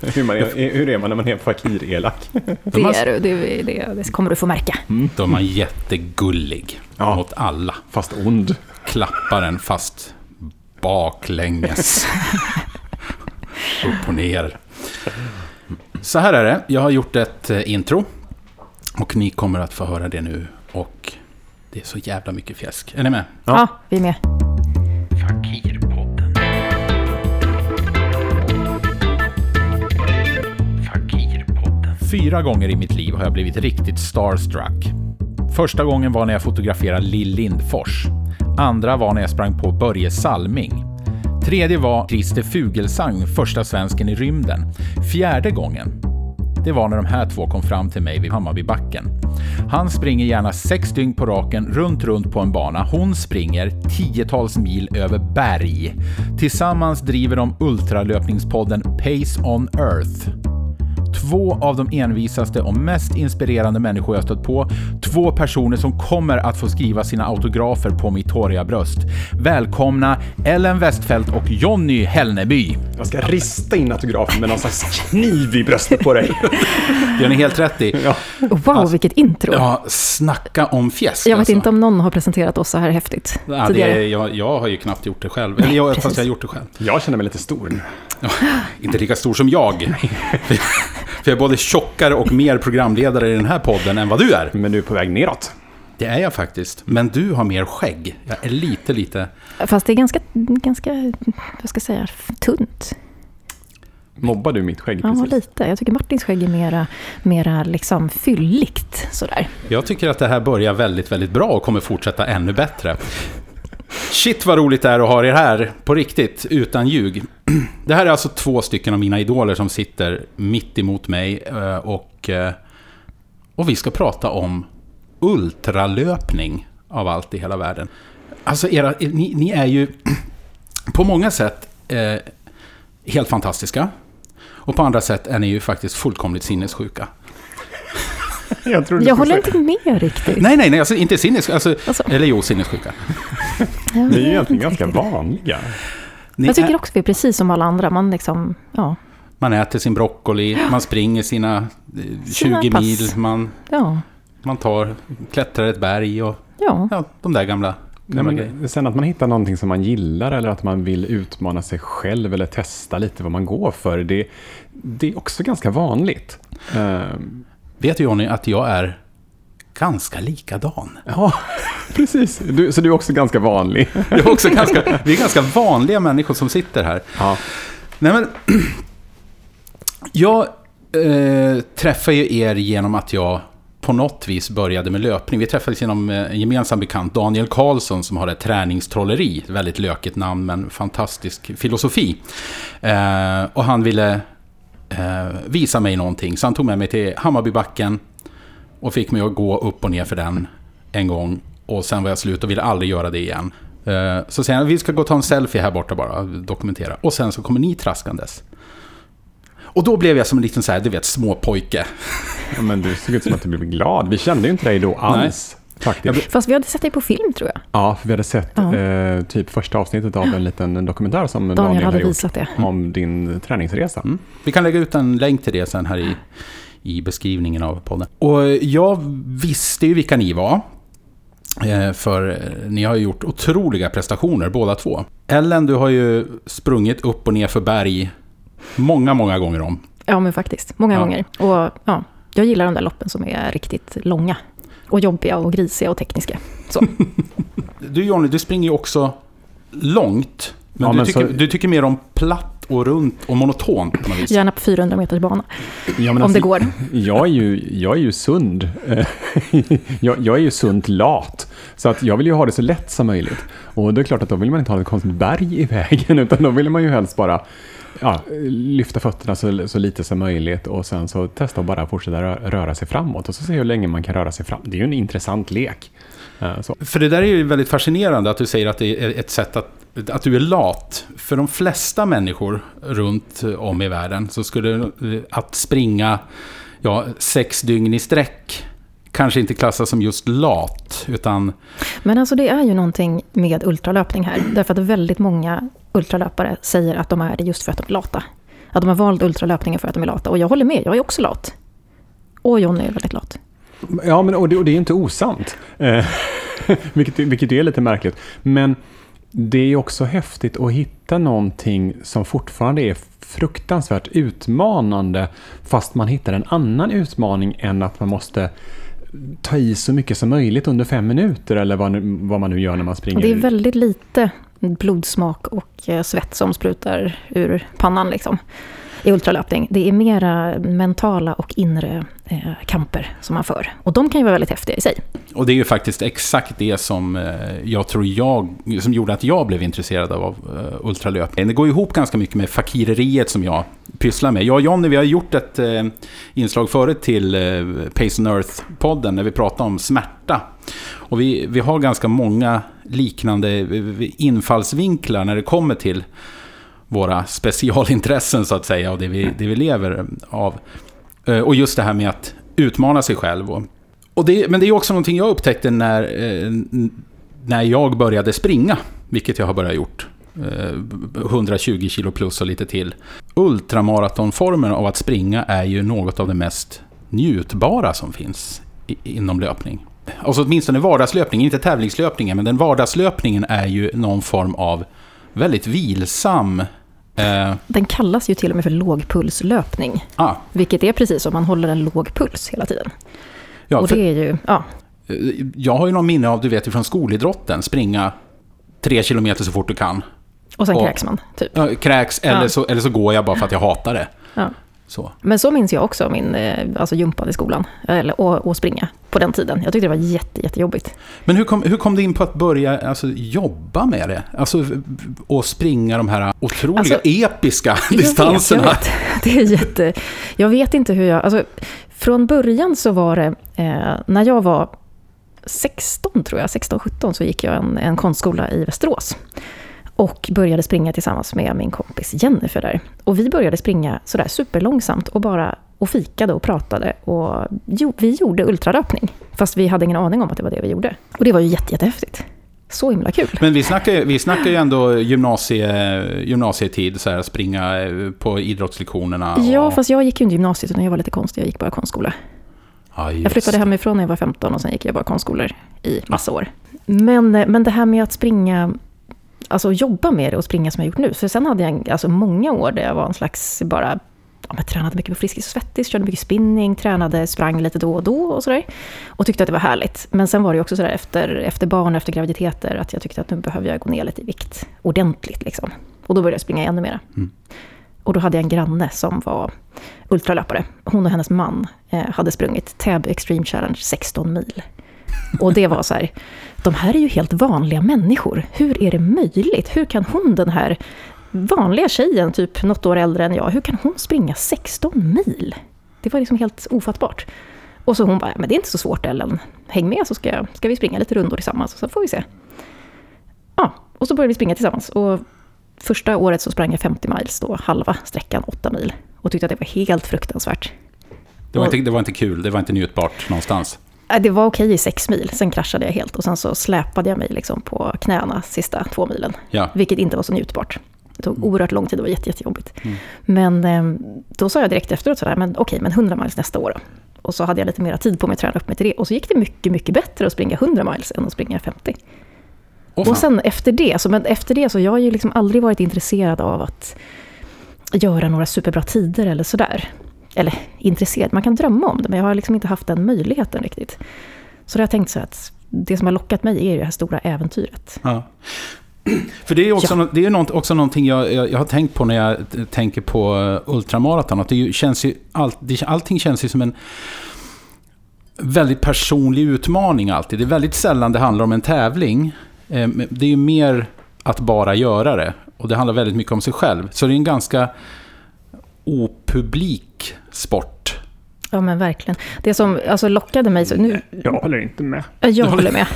hur, man är, hur är man när man är fakir-elak? Det är du, det, det, det kommer du få märka. Då är man jättegullig Ja. mot alla. Fast ond. Klappar den fast baklänges. Upp och ner. Så här är det. Jag har gjort ett eh, intro. Och ni kommer att få höra det nu. Och det är så jävla mycket fjäsk. Är ni med? Ja, Ja. vi är med. Fakirpodden. Fyra gånger i mitt liv har jag blivit riktigt starstruck. Första gången var när jag fotograferade Lill Lindfors. Andra var när jag sprang på Börje Salming. Tredje var Christer Fugelsang, första svensken i rymden. Fjärde gången, det var när de här två kom fram till mig vid Hammarbybacken. Han springer gärna sex dygn på raken runt, runt på en bana. Hon springer tiotals mil över berg. Tillsammans driver de ultralöpningspodden Pace on Earth. Två av de envisaste och mest inspirerande människor jag stött på. Två personer som kommer att få skriva sina autografer på mitt håriga bröst. Välkomna Ellen Westfält och Jonny Hellneby. Jag ska rista in autografen med någon slags kniv i bröstet på dig. Det har ni helt rätt i. Ja. Wow, vilket intro. Ja, snacka om fjäsk jag vet alltså. inte om någon har presenterat oss så här häftigt Ja, det tidigare. är, jag, jag har ju knappt gjort det själv. Eller jag, fast jag har gjort det själv. Jag känner mig lite stor. Inte lika stor som jag. För jag är både tjockare och mer programledare i den här podden än vad du är. Men du är på väg neråt. Det är jag faktiskt. Men du har mer skägg. Jag är lite, lite... Fast det är ganska, ganska, vad ska jag säga, tunt. Mobbar du mitt skägg Ja, precis? lite. Jag tycker Martins skägg är mera, mera liksom fylligt sådär. Jag tycker att det här börjar väldigt, väldigt bra och kommer fortsätta ännu bättre. Shit vad roligt det är att ha er här, på riktigt, utan ljug. Det här är alltså två stycken av mina idoler som sitter mitt emot mig eh, och, eh, och vi ska prata om ultralöpning av allt i hela världen. Alltså, era, ni, ni är ju på många sätt eh, helt fantastiska. Och på andra sätt är ni ju faktiskt fullkomligt sinnessjuka. Jag, tror du Jag håller inte med riktigt. Nej, nej, nej, alltså inte sinnessjuka. Alltså, Alltså. Eller jo, sinnessjuka. Vi är ju egentligen inte ganska riktigt. vanliga. Ni Jag tycker också vi är precis som alla andra. Man liksom, ja, man äter sin broccoli, man springer sina eh, 20 Sina pass. mil, man, ja, man tar, klättrar ett berg och ja. ja, de där gamla, gamla grejerna. men sen att man hittar någonting som man gillar eller att man vill utmana sig själv eller testa lite vad man går för. Det, det är också ganska vanligt. Vet du Johnny att jag är ganska likadan? ja, precis. Du, så du är också ganska vanlig. Jag är också ganska, vi är ganska vanliga människor som sitter här. Ja. Nej men, jag eh, träffade ju er genom att jag på något vis började med löpning. Vi träffades genom eh, en gemensam bekant, Daniel Karlsson, som har ett träningstrolleri. Ett väldigt lökigt namn, men fantastisk filosofi. Eh, och han ville eh, visa mig någonting, så han tog med mig till Hammarbybacken och fick mig att gå upp och ner för den en gång. Och sen var jag slut och ville aldrig göra det igen. Eh, Så säger han, vi ska gå och ta en selfie här borta bara, dokumentera. Och sen så kommer ni traskandes. Och då blev jag som en liten så här, du vet, småpojke. Ja, men du såg ut som att du blev glad. Vi kände ju inte dig då alls. Faktiskt. Fast vi hade sett dig på film tror jag. Ja, för vi hade sett Ja. eh, typ första avsnittet av en liten dokumentär som Daniel, Daniel hade visat det. om din träningsresa. Mm. Vi kan lägga ut en länk till det sen här i, i beskrivningen av podden. Och jag visste ju vilka ni var. Eh, För ni har ju gjort otroliga prestationer båda två. Ellen, du har ju sprungit upp och ner för berg många, många gånger om. Ja, men faktiskt. Många Ja. gånger. Och ja, jag gillar de där loppen som är riktigt långa. Och jobbiga och grisiga och tekniska. Så. Du Johnny, du springer ju också långt. Men, Ja, du, men tycker, så- du tycker mer om platt och runt och monotont på något vis. Gärna på 400 meters bana. Ja, Om alltså, det går. Jag är ju, jag är ju sund. Jag, jag är ju sunt lat. Så att jag vill ju ha det så lätt som möjligt. Och det är klart att då vill man inte ha ett konstigt berg i vägen, utan då vill man ju helst bara ja, lyfta fötterna så, så lite som möjligt och sen så testa att bara fortsätta rö- röra sig framåt och så se hur länge man kan röra sig fram. Det är ju en intressant lek. Eh, Så. För det där är ju väldigt fascinerande att du säger att det är ett sätt att, att du är lat. För de flesta människor runt om i världen så skulle eh, att springa ja, sex dygn i sträck kanske inte klassas som just lat, utan Men alltså det är ju någonting med ultralöpning här. Därför att väldigt många ultralöpare säger att de är det just för att de är lata. Att de har valt ultralöpningen för att de är lata. Och jag håller med, jag är också lat. Och Johnny är väldigt lat. Ja, men, och, det, och det är inte osant. Eh, vilket, vilket är lite märkligt. Men det är också häftigt att hitta någonting som fortfarande är fruktansvärt utmanande fast man hittar en annan utmaning än att man måste ta i så mycket som möjligt under fem minuter eller vad, nu, vad man nu gör när man springer. Det är väldigt lite blodsmak och eh, svett som sprutar ur pannan liksom, i ultralöpning. Det är mera mentala och inre Eh, kamper som man för. Och de kan ju vara väldigt häftiga i sig. Och det är ju faktiskt exakt det som eh, jag tror jag, som gjorde att jag blev intresserad av eh, ultralöpning. Det går ihop ganska mycket med fakireriet som jag pysslar med. Jag och Jonny, vi har gjort ett eh, inslag förut till Pace on Earth-podden när vi pratade om smärta. Och vi, vi har ganska många liknande infallsvinklar när det kommer till våra specialintressen så att säga och det vi, det vi lever av. Eh, och just det här med att utmana sig själv. Och, och det, men det är också någonting jag upptäckte när, eh, när jag började springa, vilket jag har börjat gjort. Eh, 120 kilo plus och lite till. Ultramaratonformen av att springa är ju något av det mest njutbara som finns inom löpning. Alltså åtminstone vardagslöpning, inte tävlingslöpningen, men den vardagslöpningen är ju någon form av väldigt vilsam Eh, den kallas ju till och med för lågpulslöpning. Ah. Vilket är precis som man håller en låg puls hela tiden. Ja, och det är ju, ja. Eh, jag har ju någon minne av, du vet, från skolidrotten, springa tre kilometer så fort du kan. Och sen och, kräks man, typ. Ja, kräks, eller, ja. så, eller så går jag bara för att jag hatar det. Ja. Så. Men så minns jag också min eh, alltså jumpan i skolan, eller, och, och springa på den tiden. Jag tyckte det var jätte, jättejobbigt. Men hur kom, hur kom du in på att börja alltså, jobba med det? Alltså, och springa de här otroliga, alltså, episka jag distanserna? Vet, jag vet. Det är jätte... Jag vet inte hur jag... Alltså, från början så var det, eh, när jag var 16 tror jag, 16-17, så gick jag en, en konstskola i Västerås. Och började springa tillsammans med min kompis Jennifer där. Och vi började springa sådär superlångsamt och bara och fikade och pratade. Och jo, vi gjorde ultralöpning. Fast vi hade ingen aning om att det var det vi gjorde. Och det var ju jätte, jättehäftigt. Så himla kul. Men vi snackar, vi snackar ju ändå gymnasie, gymnasietid, så här, springa på idrottslektionerna. Och... Ja, fast jag gick ju inte gymnasiet utan jag var lite konstig. Jag gick bara konstskola. Ah, jag flyttade hemifrån när jag var 15 och sen gick jag bara konstskolor i massa år. Men, men det här med att springa alltså jobba med det och springa som jag gjort nu. För sen hade jag alltså många år där jag var en slags bara ja, men tränade mycket på Friskis och Svettis, körde mycket spinning, tränade, sprang lite då och då och sådär. Och tyckte att det var härligt. Men sen var det också sådär efter, efter barn och efter graviditeter att jag tyckte att nu behöver jag gå ner lite i vikt ordentligt. Liksom. Och då började jag springa ännu mera. Mm. Och då hade jag en granne som var ultralöpare. Hon och hennes man eh, hade sprungit Tab Extreme Challenge 16 mil. Och det var så här, de här är ju helt vanliga människor. Hur är det möjligt? Hur kan hon, den här vanliga tjejen, typ något år äldre än jag, hur kan hon springa 16 mil? Det var liksom helt ofattbart. Och så hon bara, men det är inte så svårt Ellen, häng med så ska, ska vi springa lite rundor tillsammans, så får vi se. Ja, och så började vi springa tillsammans. Och första året så sprang jag 50 miles, då halva sträckan 8 mil. Och tyckte att det var helt fruktansvärt. Det var, inte, det var inte kul, det var inte njutbart någonstans. Äh, det var okej i sex mil, sen kraschade jag helt och sen så släpade jag mig liksom på knäna sista två milen. Ja. Vilket inte var så njutbart. Det tog mm. oerhört lång tid, det var jätte, jättejobbigt. Mm. Men ehm, då sa jag direkt efteråt sådär, men okej, men 100 miles nästa år då. Och så hade jag lite mer tid på mig att träna upp mig till det. Och så gick det mycket, mycket bättre att springa 100 miles än att springa 50. Oh, och sen efter det, så, men efter det så jag har ju liksom aldrig varit intresserad av att göra några superbra tider eller sådär eller intresserad, man kan drömma om det, men jag har liksom inte haft den möjligheten riktigt. Så då har jag tänkt så att det som har lockat mig är det här stora äventyret. Ja. För det är också, ja. det är också någonting jag, jag, jag, har tänkt på när jag tänker på ultramaraton. Att det känns ju, all, det, allting känns ju som en väldigt personlig utmaning alltid. Det är väldigt sällan det handlar om en tävling. Eh, det är ju mer att bara göra det. Och det handlar väldigt mycket om sig själv. Så det är en ganska opublik sport. Ja men verkligen. Det som alltså, lockade mig... Så nu, jag håller inte med. Jag håller med.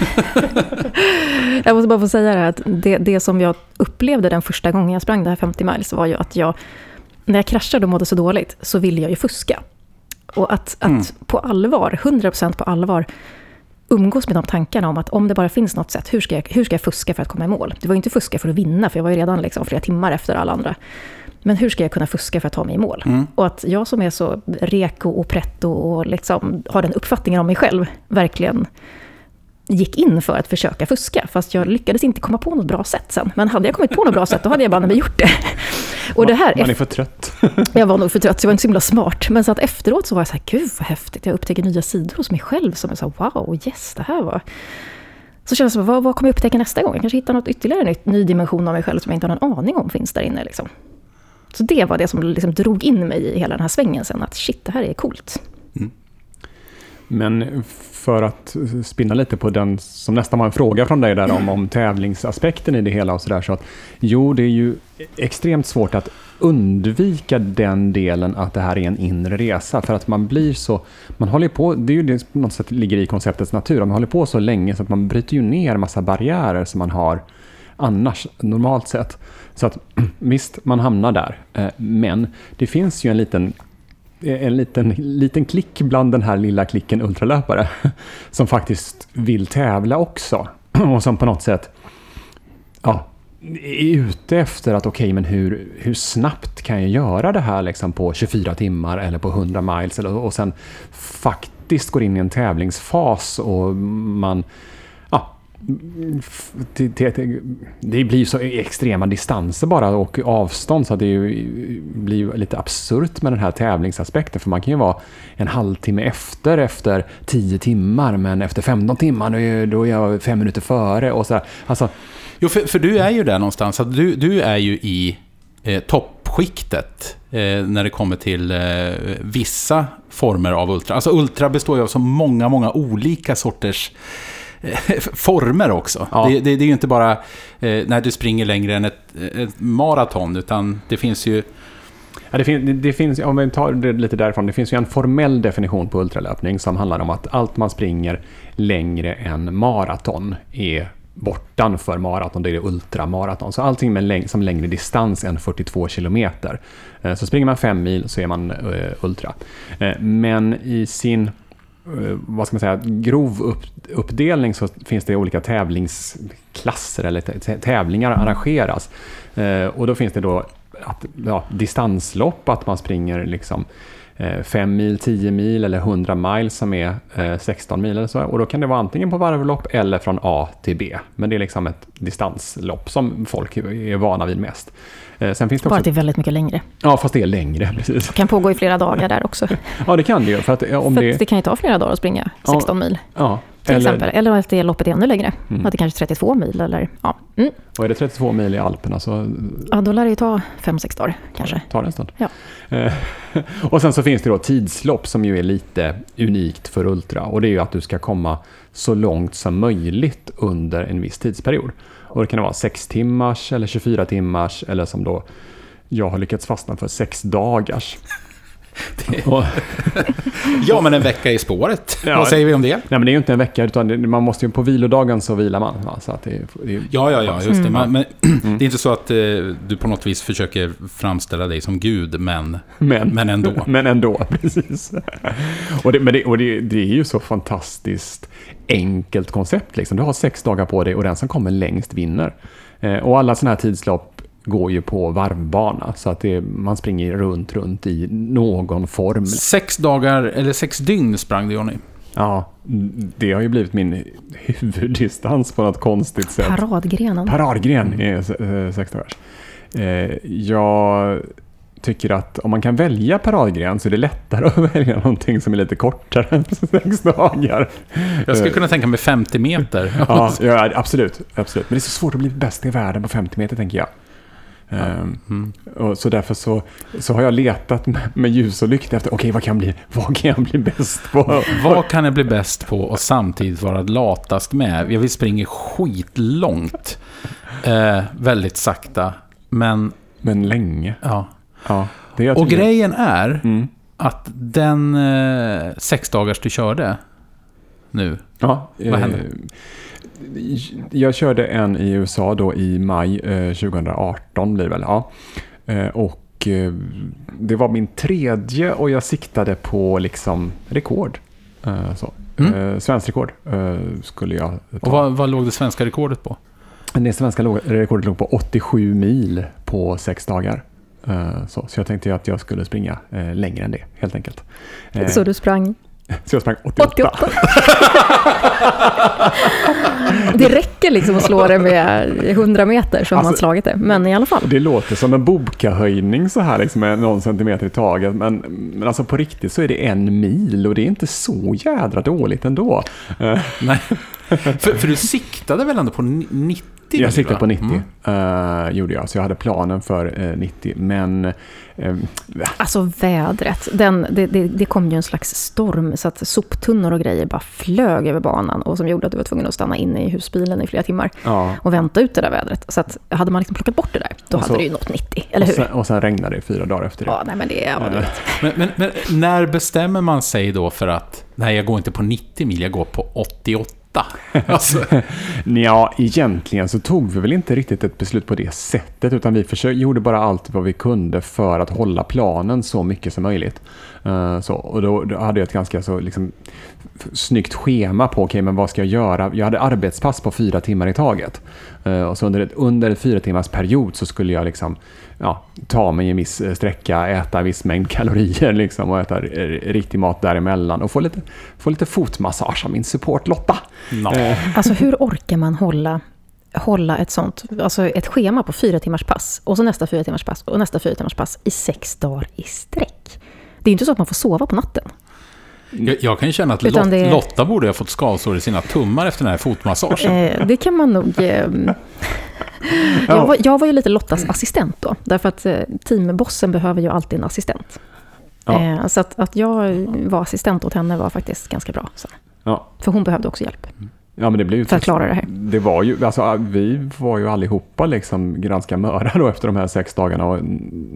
jag måste bara få säga det här, att det, det som jag upplevde den första gången jag sprang det här 50 miles var ju att jag, när jag kraschade och mådde så dåligt, så ville jag ju fuska. Och att, att mm. på allvar, 100% på allvar, umgås med de tankarna om att om det bara finns något sätt, hur ska, jag, hur ska jag fuska för att komma i mål? Det var ju inte fuska för att vinna, för jag var ju redan liksom flera timmar efter alla andra. Men hur ska jag kunna fuska för att ta mig i mål? Mm. Och att jag som är så reko och pretto och liksom har den uppfattningen om mig själv, verkligen gick in för att försöka fuska. Fast jag lyckades inte komma på något bra sätt sen. Men hade jag kommit på något bra sätt, då hade jag bara gjort det. Och det här, Man är för trött. jag var nog för trött, så jag var inte så himla smart. Men så att efteråt så var jag så här, gud vad häftigt. Jag upptäcker nya sidor hos mig själv som är så här, wow, yes, det här var... Så kändes det som, vad, vad kommer jag upptäcka nästa gång? Jag kanske hittar något ytterligare nytt, ny dimension av mig själv som jag inte har någon aning om finns där inne. Liksom. Så det var det som liksom drog in mig i hela den här svängen sen, att shit, det här är coolt. Mm. Men för att spinna lite på den som nästan var en fråga från dig där om, om tävlingsaspekten i det hela och sådär. Så att, jo, det är ju extremt svårt att undvika den delen att det här är en inre resa. För att man blir så, man håller på, det är ju det som på något sätt ligger i konceptets natur. Man håller på så länge så att man bryter ju ner massa barriärer som man har annars, normalt sett. Så att visst, man hamnar där. Eh, men det finns ju en liten eh, en liten, liten klick bland den här lilla klicken ultralöpare som faktiskt vill tävla också. Och som på något sätt ja, är ute efter att okej, okay, men hur, hur snabbt kan jag göra det här liksom på 24 timmar eller på 100 miles? Eller, och sen faktiskt går in i en tävlingsfas och man det blir så extrema distanser bara och avstånd så att det blir lite absurt med den här tävlingsaspekten. För man kan ju vara en halvtimme efter, efter 10 timmar, men efter 15 timmar då är jag fem minuter före. Och så alltså, jo, för, för, du är ju där någonstans. Att du, du är ju i eh, toppskiktet eh, när det kommer till eh, vissa former av ultra. Alltså ultra består ju av så många, många olika sorters former också. Ja. Det, det, det, är ju inte bara eh, när du springer längre än ett, ett maraton, utan det finns ju... Ja, det, fin det, finns, om vi tar det lite därifrån, det finns ju en formell definition på ultralöpning som handlar om att allt man springer längre än maraton är bortanför maraton, det är ultramaraton. Så allting med läng som längre distans än 42 kilometer. Eh, så springer man fem mil så är man uh, ultra. Uh, men i sin Eh, Eh, vad ska man säga, grov upp, uppdelning så finns det olika tävlingsklasser eller tävlingar arrangeras. Eh, och då finns det då att, ja, distanslopp, att man springer liksom 5 eh, mil, 10 mil eller 100 miles som är 16 mil eller så. Och då kan det vara antingen på varvlopp eller från A till B. Men det är liksom ett distanslopp som folk är vana vid mest. Eh, sen finns det Bara att det är väldigt mycket längre. Ja, fast det är längre. Precis. Det kan pågå i flera dagar där också. ja, det kan det ju. För, att, eh, om för det... det kan ju ta flera dagar att springa 16 ja, mil. Ja, till eller... exempel. Eller att det loppet är ännu längre. Mm. Att det kanske är 32 mil eller ja. Mm. Och är det 32 mil i Alperna så... Ja, då lär det ju ta 5-6 dagar kanske. Tar det en stund. Ja. Eh, och sen så finns det då tidslopp som ju är lite unikt för Ultra. Och det är ju att du ska komma så långt som möjligt under en viss tidsperiod. Och det kan vara 6 timmars eller 24 timmars eller som då jag har lyckats fastna för 6 dagars. Ja, men en vecka i spåret. Ja, Vad säger vi om det? Nej, men det är ju inte en vecka, utan man måste ju på vilodagen så vilar man. Va? Så att det, det, ja, ja, ja, just det. Mm. Men, mm. det är inte så att eh, du på något vis försöker framställa dig som Gud, men, men, men ändå. men ändå, precis. och det, men det, och det, det är ju så fantastiskt enkelt koncept. Liksom. Du har sex dagar på dig och den som kommer längst vinner. Eh, och alla sådana här tidslopp går ju på varvbana. Så att det, man springer runt, runt i någon form. Sex dagar, eller sex dygn sprang du, Johnny. Ja, det har ju blivit min huvuddistans på något konstigt sätt. Paradgrenen. Paradgren är eh, sex dagars. Eh, jag tycker att om man kan välja paradgren så är det lättare att välja någonting som är lite kortare än sex dagar. Jag skulle kunna tänka mig 50 meter. ja, ja, absolut, absolut. Men det är så svårt att bli bäst i världen på 50 meter, tänker jag. Ehm, mm. Och så därför så, så har jag letat med, med ljus och lykta efter, okej okay, vad, kan bli, vad kan jag bli bäst på? vad kan jag bli bäst på och samtidigt vara latast med? Jag vill springa skitlångt. Eh, väldigt sakta, men... Men länge. Ja. ja och grejen är mm. att den eh, sex dagars du körde nu, ja, vad hände? Eh, jag körde en i USA då i maj eh, 2018 blir det väl. Ja. Eh, och eh, det var min tredje och jag siktade på liksom rekord. Eh, så. Mm. Eh, svensk rekord eh, skulle jag ta. Och vad, vad låg det svenska rekordet på? Det svenska rekordet låg på 87 mil på sex dagar. Så, så jag tänkte att jag skulle springa längre än det, helt enkelt. Så du sprang Så jag sprang 88. 88. det räcker liksom att slå det med 100 meter så har alltså, man slagit det. Men i alla fall. Det låter som en Boka-höjning så här liksom med någon centimeter i taget. Men, men alltså på riktigt så är det en mil och det är inte så jädra dåligt ändå. Nej. för, för du siktade väl ändå på 90 90? Jag siktade på 90, mm. uh, gjorde jag. Så jag hade planen för uh, 90. Men... Uh, alltså vädret. Den, det, det, det, kom ju en slags storm så att soptunnor och grejer bara flög över banan. Och som gjorde att du var tvungen att stanna inne i husbilen i flera timmar. Ja. Och vänta ut det där vädret. Så att hade man liksom plockat bort det där, då och hade så, det ju nått 90. Eller hur? Och sen, och sen regnade det fyra dagar efter det. Ja, nej men det är... Ja, men, men, men när bestämmer man sig då för att nej, jag går inte på 90 mil, jag går på 88? Åtta. Alltså. ja, egentligen så tog vi väl inte riktigt ett beslut på det sättet, utan vi försökte, gjorde bara allt vad vi kunde för att hålla planen så mycket som möjligt. Uh, så, och då, då, hade jag ett ganska så, liksom, snyggt schema på, okay, men vad ska jag göra? Jag hade arbetspass på fyra timmar i taget. Uh, och så under, ett, under en fyra timmars period så skulle jag liksom ja, ta mig en viss eh, sträcka, äta en viss mängd kalorier liksom, och äta riktig mat däremellan och få lite, få lite fotmassage av min support Lotta. No. Eh. Alltså hur orkar man hålla hålla ett sånt, alltså ett schema på fyra timmars pass och så nästa fyra timmars pass och nästa fyra timmars pass i sex dagar i sträck. Det är inte så att man får sova på natten. Jag, jag kan ju känna att Lot, det... Lotta borde ha fått skavsår i sina tummar efter den här fotmassagen. Eh, det kan man nog... Eh, jag, var, jag var ju lite Lottas assistent då, därför att eh, teambossen behöver ju alltid en assistent. Ja. Så att, att jag var assistent åt henne var faktiskt ganska bra. Så. Ja. För hon behövde också hjälp. Ja, men det blev ju för att klara det här. Det var ju, alltså, vi var ju allihopa liksom ganska möra då efter de här sex dagarna. Och,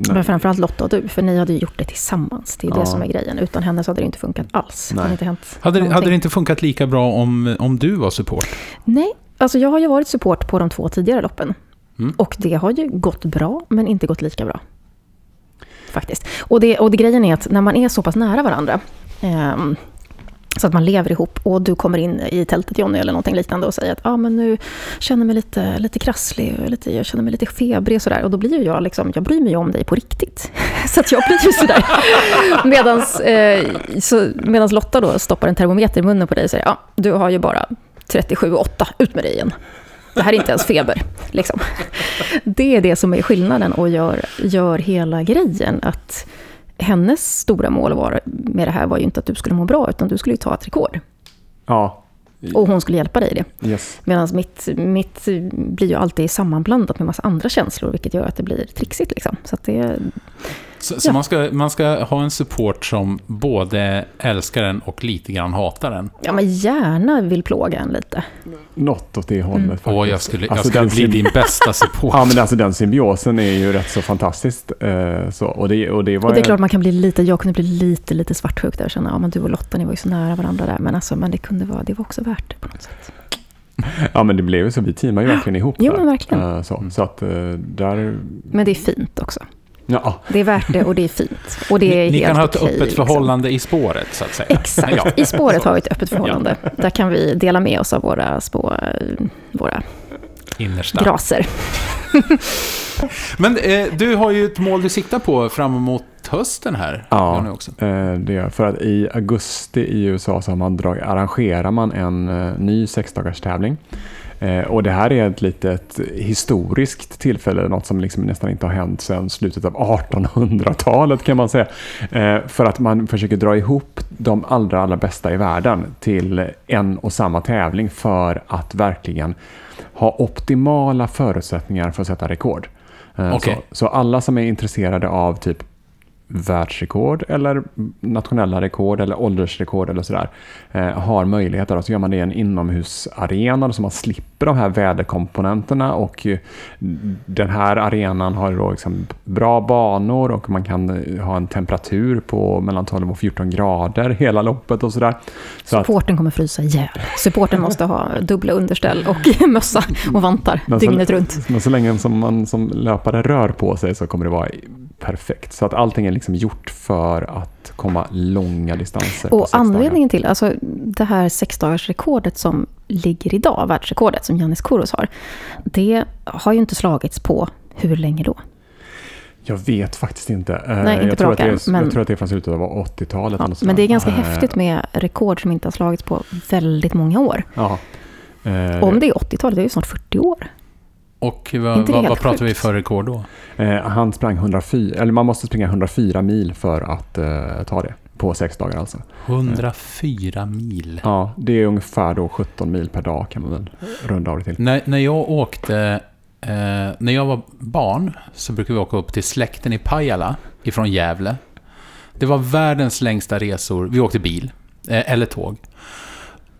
men framförallt Lotta och du, för ni hade ju gjort det tillsammans. Det är ja. det som är grejen. Utan henne så hade det inte funkat alls. Nej. Det inte hänt hade, hade det inte funkat lika bra om, om du var support? Nej, alltså jag har ju varit support på de två tidigare loppen. Mm. Och det har ju gått bra, men inte gått lika bra. Faktiskt. Och, det, och det grejen är att när man är så pass nära varandra, eh, så att man lever ihop och du kommer in i tältet Jonny eller någonting liknande och säger att ah, men nu känner jag mig lite, lite krasslig, lite, jag känner mig lite febrig och sådär. Och då blir ju jag liksom, jag bryr mig om dig på riktigt. så att jag blir ju sådär. medans, eh, så, medans Lotta då stoppar en termometer i munnen på dig och säger ja, ah, du har ju bara 37,8, ut med dig igen. Det här är inte ens feber. Liksom. Det är det som är skillnaden och gör, gör hela grejen. Att hennes stora mål var, med det här var ju inte att du skulle må bra, utan du skulle ju ta ett rekord. Ja. Och hon skulle hjälpa dig i det. Yes. Medan mitt, mitt blir ju alltid sammanblandat med massa andra känslor, vilket gör att det blir trixigt. Liksom. Så det, så, ja. så, man, ska, man ska ha en support som både älskar den och lite grann hatar den? Ja, men gärna vill plåga en lite. Något åt det hållet mm. faktiskt. Åh, jag skulle, jag alltså, skulle bli din bästa support. ja, men alltså den symbiosen är ju rätt så fantastisk. Uh, så, och, det, och, det var och det är klart man kan bli lite, jag kunde bli lite, lite svartsjuk där och känna, ja men du och Lotta, ni var ju så nära varandra där. Men, alltså, men det, kunde vara, det var också värt det på något sätt. Ja men det blev ju så, vi teamar ju verkligen ihop. Jo men verkligen. Uh, så, så att uh, där... Men det är fint också. Ja. Det är värt det och det är fint. Och det är ni, ni kan ha ett okej, öppet liksom. förhållande i spåret, så att säga. Exakt. Ja. I spåret har vi ett öppet förhållande. Ja. Där kan vi dela med oss av våra, små, våra Innersta. graser. Men eh, du har ju ett mål du siktar på fram emot hösten här. Ja, också. Eh, det är för att i augusti i USA så har man drag, arrangerar man en eh, ny sexdagars tävling. Eh, och det här är ett litet historiskt tillfälle, något som liksom nästan inte har hänt sedan slutet av 1800-talet kan man säga. Eh, för att man försöker dra ihop de allra, allra bästa i världen till en och samma tävling för att verkligen ha optimala förutsättningar för att sätta rekord. Eh, okay. Så, så, alla som är intresserade av typ världsrekord eller nationella rekord eller åldersrekord eller sådär eh, har möjligheter. Och så gör man det i en inomhusarena så man slipper de här väderkomponenterna och den här arenan har då liksom bra banor och man kan eh, ha en temperatur på mellan 12 och 14 grader hela loppet och sådär. Så Supporten kommer frysa ihjäl. Supporten måste ha dubbla underställ och mössa och vantar men dygnet runt. Men så länge som man som löpare rör på sig så kommer det vara perfekt. Så att allting är liksom gjort för att komma långa distanser. Och anledningen till, alltså det här sexdagarsrekordet som ligger idag, världsrekordet som Janis Kouros har, det har ju inte slagits på hur länge då? Jag vet faktiskt inte. Eh, Nej, inte jag, tror att det är, men... jag tror att det är från slutet av 80-talet. Ja, men det är ganska häftigt med rekord som inte har slagits på väldigt många år. Ja. Eh, Om det är 80-talet, det är ju snart 40 år. Och vad, vad, vad pratar vi för rekord då? Eh, han sprang 104, eller man måste springa 104 mil för att eh, ta det. På sex dagar alltså. 104 mil? Ja, det är ungefär då 17 mil per dag kan man väl runda av det till. När, när jag åkte, eh, när jag var barn så brukade vi åka upp till släkten i Pajala ifrån Gävle. Det var världens längsta resor. Vi åkte bil, eh, eller tåg.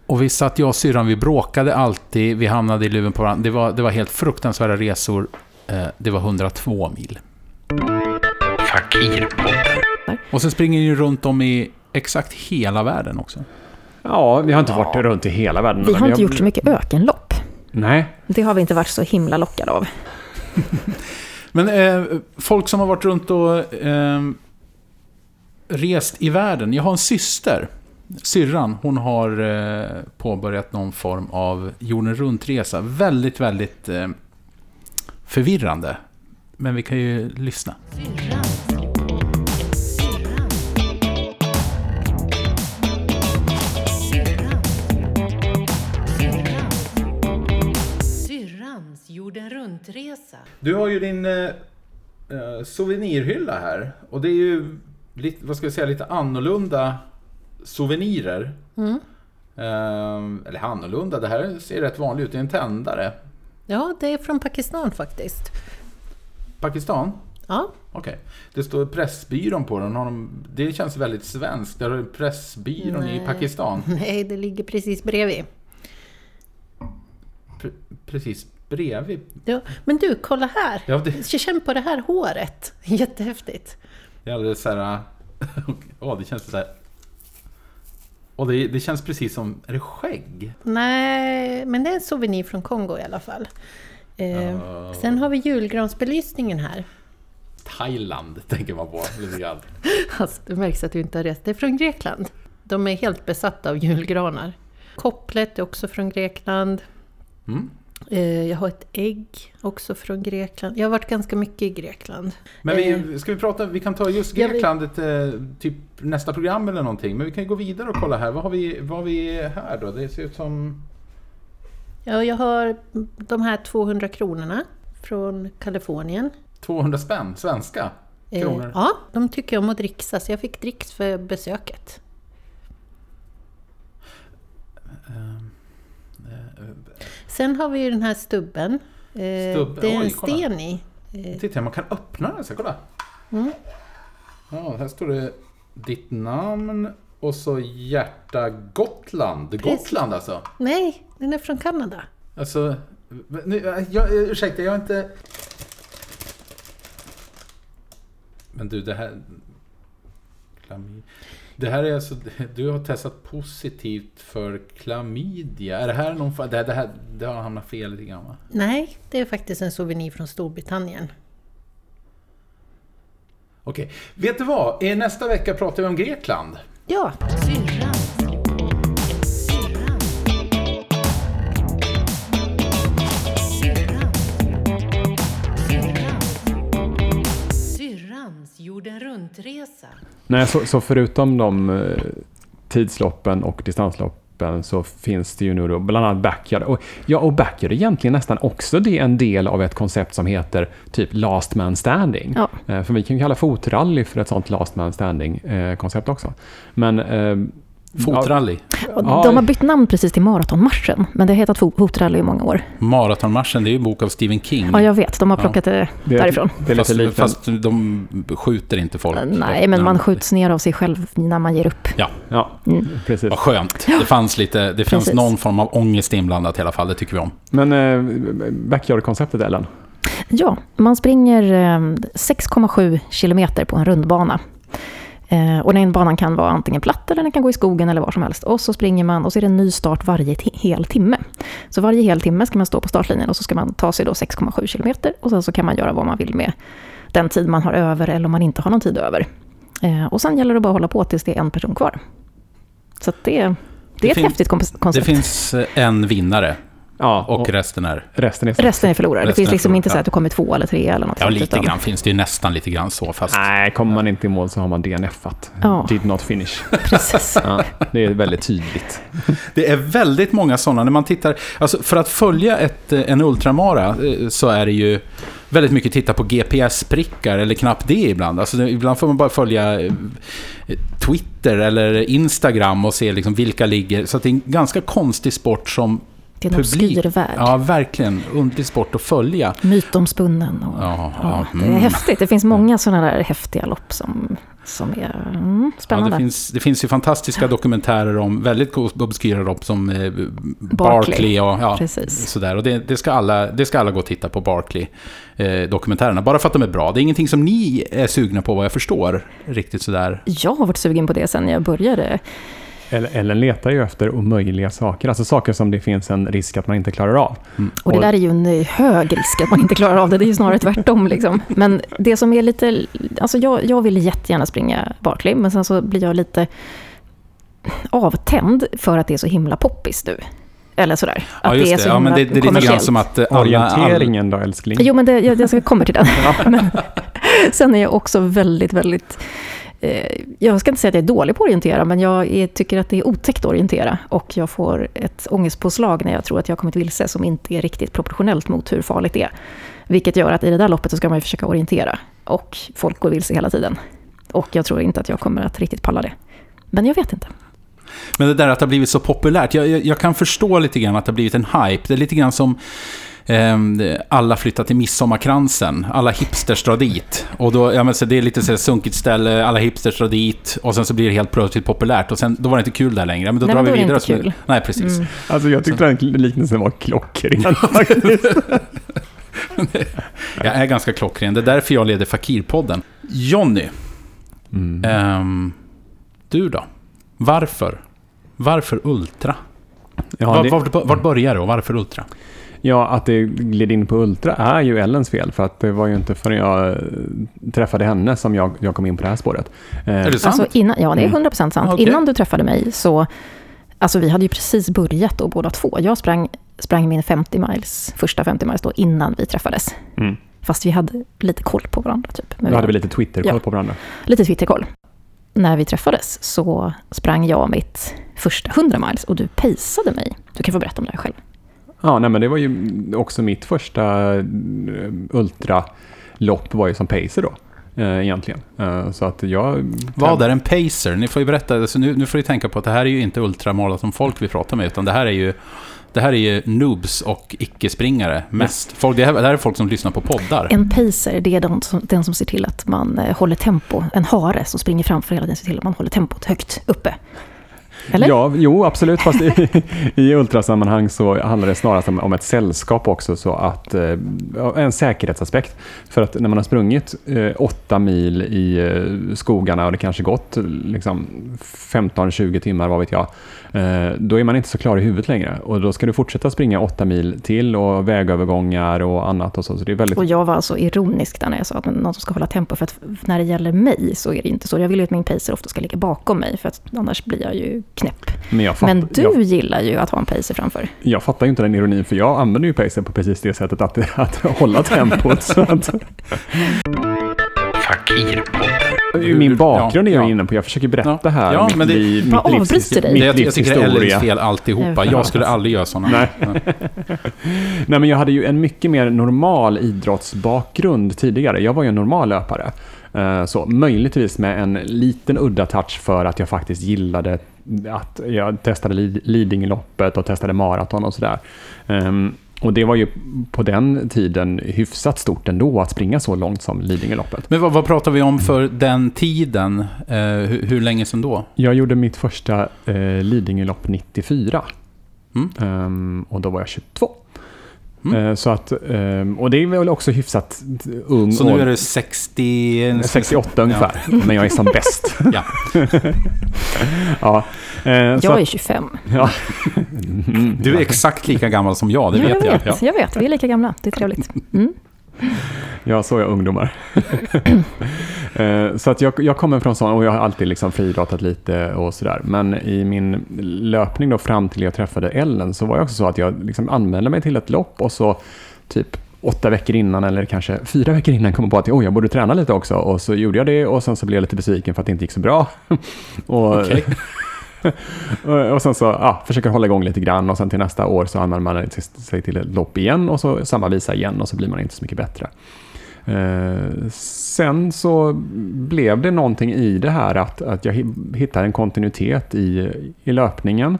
Och vi satt, jag och syrran, vi bråkade alltid, vi hamnade i luven på varandra. Det var, det var helt fruktansvärda resor. Eh, det var 102 mil. Och sen springer ni runt om i exakt hela världen också. Ja, vi har inte varit runt i hela världen. Vi har inte gjort så mycket ökenlopp. Nej. Det har vi inte varit så himla lockade av. Men eh, folk som har varit runt och eh, rest i världen. Jag har en syster syrran, hon har eh, påbörjat någon form av jorden runt-resa. Väldigt, väldigt eh, förvirrande. Men vi kan ju lyssna. Syrrans jorden runt-resa. Du har ju din eh, souvenirhylla här. Och det är ju, lite, vad ska jag säga, lite annorlunda souvenirer. Mm. Eh, eller annorlunda, det här ser rätt vanligt ut. Det är en tändare. Ja, det är från Pakistan faktiskt. Pakistan? Ja. Okej. Okay. Det står Pressbyrån på den. Det känns väldigt svenskt. Där har du Pressbyrån Nej. i Pakistan. Nej, det ligger precis bredvid. Pre precis bredvid? Ja, men du, kolla här! Ja, det... Känn på det här håret. Jättehäftigt. Det är alldeles så här... oh, det känns så här och det, det, känns precis som, är det skägg? Nej, men det är en souvenir från Kongo i alla fall. Eh, uh, sen har vi julgransbelysningen här. Thailand tänker man på lite grann. alltså, det märks att du inte har rätt. Det är från Grekland. De är helt besatta av julgranar. Kopplet är också från Grekland. Mm. Eh, jag har ett ägg också från Grekland. Jag har varit ganska mycket i Grekland. Men vi, eh, ska vi prata, vi kan ta just Grekland, ett, eh, typ nästa program eller någonting. Men vi kan gå vidare och kolla här. Vad har vi, vad har vi här då? Det ser ut som... Ja, jag har de här 200 kronorna från Kalifornien. 200 spänn, svenska kronor? Eh, ja, de tycker jag om att dricksa, så jag fick dricks för besöket. Um. Sen har vi ju den här stubben. Eh. Det är en sten i. Eh. Titta, man kan öppna den. Så kolla. Mm. Ja, här står det ditt namn och så hjärta Gotland. Gotland alltså? Nej, den är från Kanada. Alltså, nu, jag, ursäkta, jag har inte... Men du, det här... Det här är alltså, du har testat positivt för klamydia. Är det här någon det, det, här, det har hamnat fel lite grann va? Nej, det är faktiskt en souvenir från Storbritannien. Okej, vet du vad? Nästa vecka pratar vi om Grekland. Ja. Syrrans Nej, så, så, förutom de eh, tidsloppen och distansloppen så finns det ju nu då bland annat backyard. Och, ja, och backyard är egentligen nästan också det en del av ett koncept som heter typ last man standing. Ja. Eh, för vi kan ju kalla fotrally för ett sånt last man standing-koncept eh, också. Men Fotrally. Ja. De har bytt namn precis till Maratonmarschen, men det har hetat Fotrally i många år. Maratonmarschen, det är ju en bok av Stephen King. Ja, jag vet. De har plockat ja. det därifrån. Det är lite fast, fast de skjuter inte folk. Nej, men man skjuts ner av sig själv när man ger upp. Ja, ja mm. precis. Vad skönt. Det fanns, lite, det fanns någon form av ångest inblandat i alla fall, det tycker vi om. Men eh, backyard-konceptet, Ellen? Ja, man springer 6,7 eh, kilometer på en rundbana. Eh, och den banan kan vara antingen platt eller den kan gå i skogen eller var som helst. Och så springer man och så är det en ny start varje hel timme. Så varje hel timme ska man stå på startlinjen och så ska man ta sig då 6,7 kilometer och sen så kan man göra vad man vill med den tid man har över eller om man inte har någon tid över. Eh, och sen gäller det bara att hålla på tills det är en person kvar. Så det, det, är ett häftigt koncept. Det finns eh, en vinnare Ja, och, och resten är? Resten är, resten är förlorare. det finns liksom inte så att du kommer två eller tre eller något Ja, lite utan... grann finns det ju nästan lite grann så. Fast... Nej, kommer man inte i mål så har man DNF-at. Ja. Did not finish. Precis. Ja, det är väldigt tydligt. Det är väldigt många sådana. När man tittar, alltså för att följa ett, eh, en ultramara eh, så är det ju väldigt mycket titta på GPS-prickar, eller knappt det ibland. Alltså, ibland får man bara följa eh, Twitter eller Instagram och se liksom vilka ligger. Så det är en ganska konstig sport som det är en obskyr värld. Ja, verkligen. Underlig sport att följa. Mytomspunnen. Och, ja, ja, det är mm. häftigt. Det finns många sådana där häftiga lopp som, som är mm, spännande. Ja, det, finns, det finns ju fantastiska dokumentärer om väldigt obskyra lopp som eh, Barkley. Barkley och ja, sådär. Och det, det, ska alla, det ska alla gå och titta på Barkley-dokumentärerna. Eh, bara för att de är bra. Det är ingenting som ni är sugna på vad jag förstår. Riktigt sådär. Jag har varit sugen på det sen jag började Ellen letar ju efter omöjliga saker, alltså saker som det finns en risk att man inte klarar av. Mm. Och det där är ju en eh, hög risk att man inte klarar av det, det är ju snarare tvärtom. Liksom. Men det som är lite, alltså jag, jag vill jättegärna springa Barkley, men sen så blir jag lite avtänd för att det är så himla poppis nu. Eller sådär. Ja, just det. Ja, men det, det är lite grann som att... Alla, Orienteringen då, älskling? Jo, men det, jag, jag kommer till den. men, sen är jag också väldigt, väldigt Eh, Eh, jag ska inte säga att jag är dålig på att orientera, men jag är, tycker att det är otäckt att orientera. Och jag får ett ångestpåslag när jag tror att jag har kommit vilse som inte är riktigt proportionellt mot hur farligt det är. Vilket gör att i det där loppet så ska man ju försöka orientera. Och folk går vilse hela tiden. Och jag tror inte att jag kommer att riktigt palla det. Men jag vet inte. Men det där att det har blivit så populärt, jag, jag, jag kan förstå lite grann att det har blivit en hype. Det är lite grann som alla flyttar till Midsommarkransen. Alla hipsters drar dit. Och då, ja, men så det är lite så sunkigt ställe, alla hipsters drar dit. Och sen så blir det helt plötsligt populärt. Och sen, då var det inte kul där längre. Men då Nej, drar men vi vidare. Inte kul. Nej, precis. Mm. Alltså jag tyckte så. den liknelsen var klockren faktiskt. jag är ganska klockren. Det är därför jag leder Fakirpodden. Jonny. Mm. Um, du då? Varför? Varför Ultra? Ja, det... vart, vart börjar det och varför Ultra? Ja, att det gled in på Ultra är ju Ellens fel. För att det var ju inte förrän jag eh, träffade henne som jag, jag kom in på det här spåret. Eh, är det sant? Alltså innan, ja, det är 100% sant. Mm. Okay. Innan du träffade mig så... Alltså vi hade ju precis börjat då båda två. Jag sprang, sprang min 50 miles, första 50 miles då innan vi träffades. Mm. Fast vi hade lite koll på varandra. Typ. Men vi hade vi lite Twitter-koll ja, på varandra? Lite Twitter-koll. När vi träffades så sprang jag mitt första 100 miles och du pejsade mig. Du kan få berätta om det här själv. Ja, nej, men det var ju också mitt första eh, ultralopp var ju som pacer då. Eh, egentligen. Eh, så att jag... Vad är en pacer? Ni får ju berätta, alltså nu, nu får ni tänka på att det här är ju inte ultramaraton-folk vi pratar med, utan det här är ju det här är ju noobs och icke-springare mest. Folk, det, här, det här är folk som lyssnar på poddar. En pacer, det är den som, den som ser till att man håller tempo. En hare som springer framför hela tiden ser till att man håller tempot högt uppe. Eller? Ja, jo absolut. Fast i, i ultrasammanhang så handlar det snarast om, om ett sällskap också. Så att, eh, en säkerhetsaspekt. För att när man har sprungit eh, åtta mil i eh, skogarna och det kanske gått liksom, 15-20 timmar, vad vet jag. Eh, då är man inte så klar i huvudet längre. Och då ska du fortsätta springa åtta mil till och vägövergångar och annat. Och, så. Så det är väldigt... och jag var alltså ironisk där när jag sa att någon som ska hålla tempo. För att när det gäller mig så är det inte så. Jag vill ju att min pacer ofta ska ligga bakom mig. För att annars blir jag ju knäpp. Men, fatt, Men du jag, gillar ju att ha en pacer framför. Jag fattar ju inte den ironin, för jag använder ju pacer på precis det sättet att, att hålla tempot. så att... Min bakgrund är jag inne på. Jag försöker berätta här ja, mitt, men det, liv, mitt livs, mitt jag, jag tycker det är Ellens fel alltihopa. Jag skulle aldrig göra sådana. Nej. Nej, men jag hade ju en mycket mer normal idrottsbakgrund tidigare. Jag var ju en normal löpare. Eh, så, möjligtvis med en liten udda touch för att jag faktiskt gillade att jag testade Lidingöloppet och testade maraton och sådär. Um, och det var ju på den tiden hyfsat stort ändå att springa så långt som Lidingöloppet. Men vad, vad pratar vi om för den tiden? Eh, hur, hur, länge sedan då? Jag gjorde mitt första eh, Lidingölopp 94. Mm. Um, och då var jag 22. Mm. Eh, så att, ehm, och det är väl också hyfsat ung. Så nu är du 60... 68 ungefär, ja. men jag är som bäst. ja. ja. Eh, jag är 25. Ja. Du är exakt lika gammal som jag, det ja, vet jag. Vet, ja. Jag vet, vi är lika gamla. Det är trevligt. Mm. Ja, så är ungdomar. Eh, så att jag, jag kommer från sån och jag har alltid liksom friidrottat lite och sådär. Men i min löpning då fram till jag träffade Ellen så var det också så att jag liksom anmälde mig till ett lopp och så typ åtta veckor innan eller kanske fyra veckor innan kom jag på att oh, jag borde träna lite också. Och så gjorde jag det och sen så blev jag lite besviken för att det inte gick så bra. och, okay. och sen så ja, försöker hålla igång lite grann och sen till nästa år så anmäler man sig till ett lopp igen och så samma visa igen och så blir man inte så mycket bättre. Eh, sen så blev det någonting i det här att, att jag hittade en kontinuitet i, i löpningen.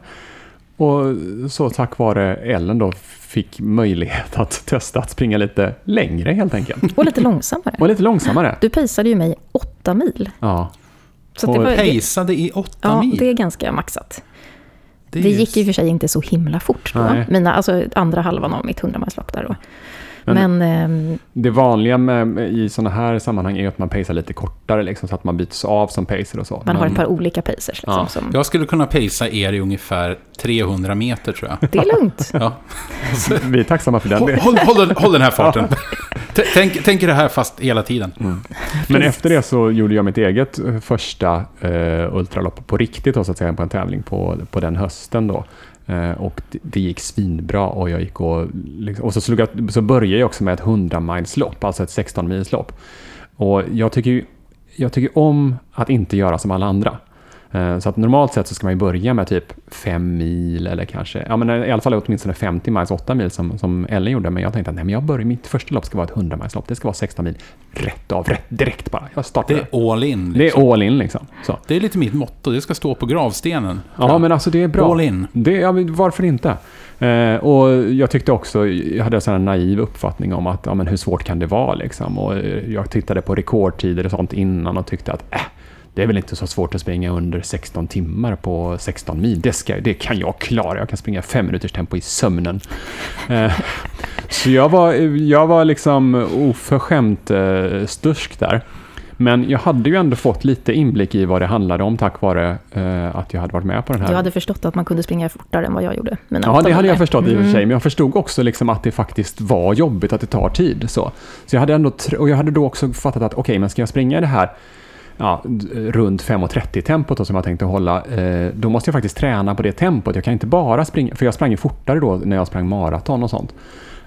Och så tack vare Ellen då fick möjlighet att testa att springa lite längre helt enkelt. Och lite långsammare. Och lite långsammare. Du pejsade ju mig åtta mil. Ja. Så det var, pejsade i åtta ja, mil? Ja, det är ganska maxat. Det, det gick i och för sig inte så himla fort då. Mina, alltså andra halvan av mitt hundramilslopp där då. Men, men eh, det vanliga med, i sådana här sammanhang är att man pacear lite kortare, liksom, så att man byts av som pacer och så. Man men, har ett par olika pacers. Liksom, ja. som... Jag skulle kunna pacea er i ungefär 300 meter tror jag. Det är lugnt. ja. Vi är tacksamma för den. Håll, håll, håll den här farten. tänk, tänk det här fast hela tiden. Mm. Men efter det så gjorde jag mitt eget eh, första uh, ultralopp på riktigt, då, så att säga, på en tävling på, på den hösten. Då. Eh, och det, det, gick svinbra och jag gick och... Liksom, och så, slog jag, så började jag också med ett 100 milslopp, alltså ett 16 milslopp. Och jag tycker, jag tycker om att inte göra som alla andra. Eh, så att normalt sett så ska man ju börja med typ fem mil eller kanske, ja men i alla fall åtminstone 50 miles, 8 mil som, som Ellen gjorde. Men jag tänkte att nej, men jag börjar, mitt första lopp ska vara ett 100 miles lopp. Det ska vara 16 mil rätt av, rätt, direkt bara. Jag startar. Det är all in. Liksom. Det är liksom. all in liksom. Så. Det är lite mitt motto, det ska stå på gravstenen. Ja, men alltså det är bra. All in. Det, ja, varför inte? Eh, och jag tyckte också, jag hade en sån naiv uppfattning om att ja, men hur svårt kan det vara liksom. Och jag tittade på rekordtider och sånt innan och tyckte att äh, det är väl inte så svårt att springa under 16 timmar på 16 mil. Det, ska, det kan jag klara. Jag kan springa fem minuters tempo i sömnen. Eh, så jag var, jag var liksom oförskämt eh, stursk där. Men jag hade ju ändå fått lite inblick i vad det handlade om tack vare uh, att jag hade varit med på den här. Du hade förstått att man kunde springa fortare än vad jag gjorde? ja, det hade jag förstått i och för sig. Mm. Men jag förstod också liksom att det faktiskt var jobbigt, att det tar tid. Så, så jag hade ändå, och jag hade då också fattat att okej, okay, men ska jag springa det här ja, runt 5.30 tempot som jag tänkte hålla, eh, då måste jag faktiskt träna på det tempot. Jag kan inte bara springa, för jag sprang ju fortare då när jag sprang maraton och sånt.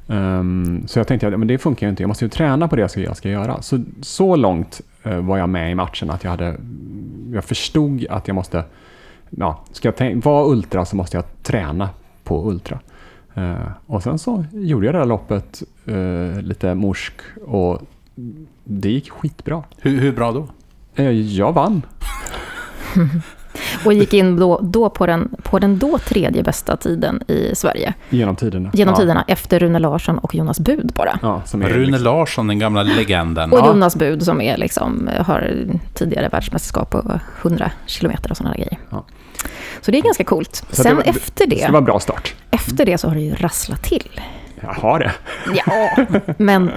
Um, så jag tänkte att men det funkar ju inte, jag måste ju träna på det jag ska göra. Så, så långt uh, var jag med i matchen att jag, hade, jag förstod att jag måste, ja, ska jag vara ultra så måste jag träna på ultra. Uh, och sen så gjorde jag det här loppet lite morsk och det gick skitbra. Hur, hur bra då? Eh, jag vann. och gick in då, då på, den, på den då tredje bästa tiden i Sverige. Genom tiderna. Genom ja. tiderna, efter Rune Larsson och Jonas Bud bara. Ja, Rune liksom. Larsson, den gamla legenden. Och ja. Jonas Bud som är liksom, har tidigare världsmästerskap på 100 kilometer och sådana grejer. Ja. Så det är ganska coolt. Så Sen det var, efter det... det var en bra start. Efter det så har det ju rasslat till. Jag har det. Ja, men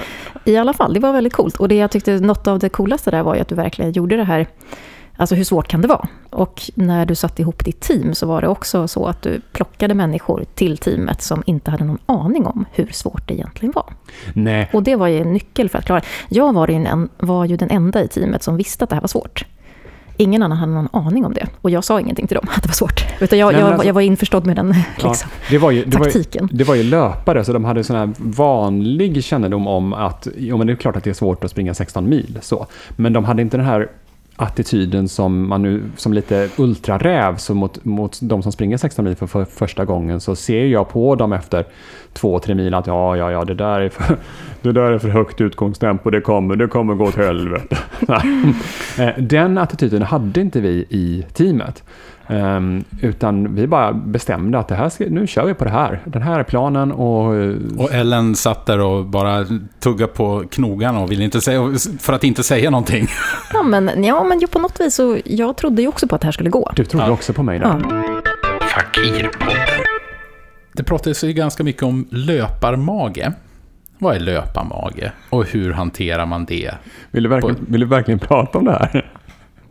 i alla fall, det var väldigt coolt. Och det jag tyckte något av det coolaste där var ju att du verkligen gjorde det här Alltså hur svårt kan det vara? Och när du satte ihop ditt team så var det också så att du plockade människor till teamet som inte hade någon aning om hur svårt det egentligen var. Nej. Och det var ju en nyckel för att klara Jag var ju, en, var ju den enda i teamet som visste att det här var svårt. Ingen annan hade någon aning om det. Och jag sa ingenting till dem att det var svårt. Utan jag, Nej, jag, alltså, jag var införstådd med den liksom, ja, det var ju, det taktiken. Var ju, det var ju löpare, så de hade sån här vanlig kännedom om att jo, men det är klart att det är svårt att springa 16 mil. Så. Men de hade inte den här attityden som man nu, som lite ultraräv, så mot, mot de som springer 16 mil för, för, första gången, så ser jag på dem efter två, tre mil att ja, ja, ja, det där är för, det där är för högt utgångstempo, det kommer, det kommer gå åt helvete. Eh, den attityden hade inte vi i teamet. Um, utan vi bara bestämde att det här ska, nu kör vi på det här. Den här är planen och... Och Ellen satt där och bara tuggade på knogarna och ville inte säga, för att inte säga någonting. Ja, men, ja, men ju på något vis så, jag trodde ju också på att det här skulle gå. Du trodde ja. också på mig där. Ja. Det pratades ju ganska mycket om löparmage. Vad är löparmage och hur hanterar man det? Vill du verkligen, vill du verkligen prata om det här?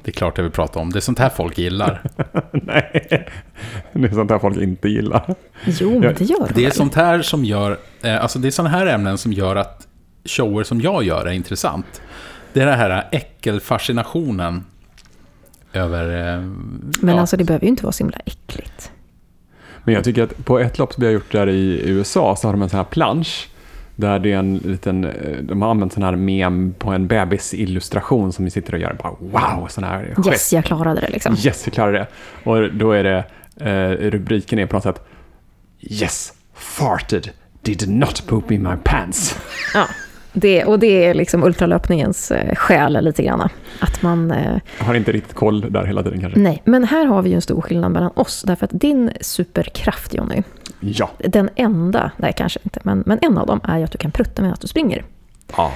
Det är klart jag vill prata om. Det är sånt här folk gillar. Nej, det är sånt här folk inte gillar. Jo, men det gör det. Det är sånt här som gör, eh, alltså det är såna här ämnen som gör att shower som jag gör är intressant. Det är den här äckelfascinationen över... Eh, Men ja. alltså det behöver ju inte vara så himla äckligt. Men jag tycker att på ett lopp som vi har gjort där i USA så har de en sån här plansch där det är en liten, eh, de har använt sån här mem på en bebisillustration som ni sitter och gör. Bara, wow, sån här Yes, jag klarade det liksom. Yes, jag klarade det. Och då är det, eh, rubriken är på något sätt Yes, farted, did not poop in my pants. Ja. Det, och det är liksom ultralöpningens eh, själ lite grann. Att man... Eh, jag har inte riktigt koll där hela tiden kanske. Nej, men här har vi ju en stor skillnad mellan oss. Därför att din superkraft, Jonny, ja. den enda, nej kanske inte, men, men en av dem är ju att du kan prutta medan du springer. Ja.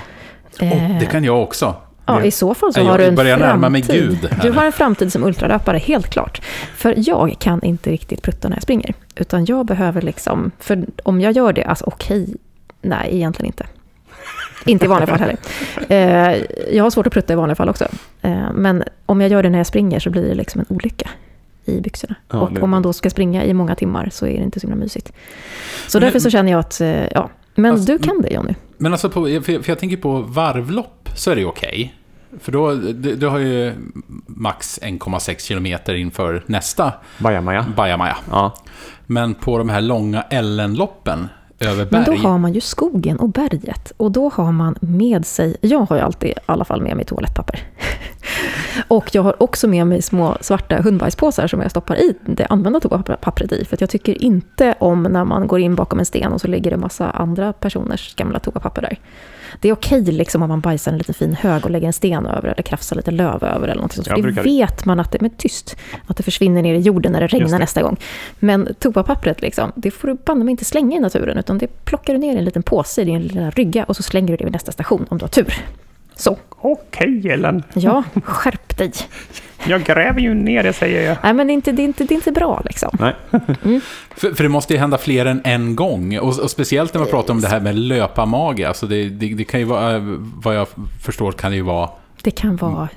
Oh, det kan jag också. Ja, i så fall så har du en börjar framtid. Du har en framtid som ultralöpare, helt klart. För jag kan inte riktigt prutta när jag springer. Utan jag behöver liksom, för om jag gör det, alltså okej, okay, nej egentligen inte. Inte i vanliga fall heller. Eh, jag har svårt att prutta i vanliga fall också. Eh, men om jag gör det när jag springer så blir det liksom en olycka i byxorna. Ja, och om man då ska springa i många timmar så är det inte så himla mysigt. Så men, därför så känner jag att, eh, ja. Men alltså, du kan det Jonny. Men alltså, på, för, jag, för jag tänker på varvlopp så är det okej. Okay. För då, du, du, har ju max 1,6 kilometer inför nästa Bajamaja. Bajamaja. Ja. Men på de här långa LN-loppen över berg. Men då har man ju skogen och berget. Och då har man med sig, jag har ju alltid i alla fall med mig toalettpapper. och jag har också med mig små svarta hundbajspåsar som jag stoppar i det använda toapappret i. För jag tycker inte om när man går in bakom en sten och så ligger det massa andra personers gamla toapapper där. Det är okej liksom om man bajsar en liten fin hög och lägger en sten över eller krafsar lite löv över eller något sånt. För det vet man att det, men tyst, att det försvinner ner i jorden när det regnar det. nästa gång. Men toapappret liksom, det får du banne mig inte slänga i naturen utan det plockar du ner i en liten påse i din lilla rygga och så slänger du det vid nästa station om du har tur. Så. Okej, Ellen. Ja, skärp dig. Jag gräver ju ner det, säger jag. Nej, men det är inte, det är inte, det är inte bra liksom. Nej. Mm. För, för, det måste ju hända fler än en gång. Och, och speciellt när man pratar om det här med löparmage. Alltså det, det, det kan ju vara, vad jag förstår, kan det ju vara... Det kan vara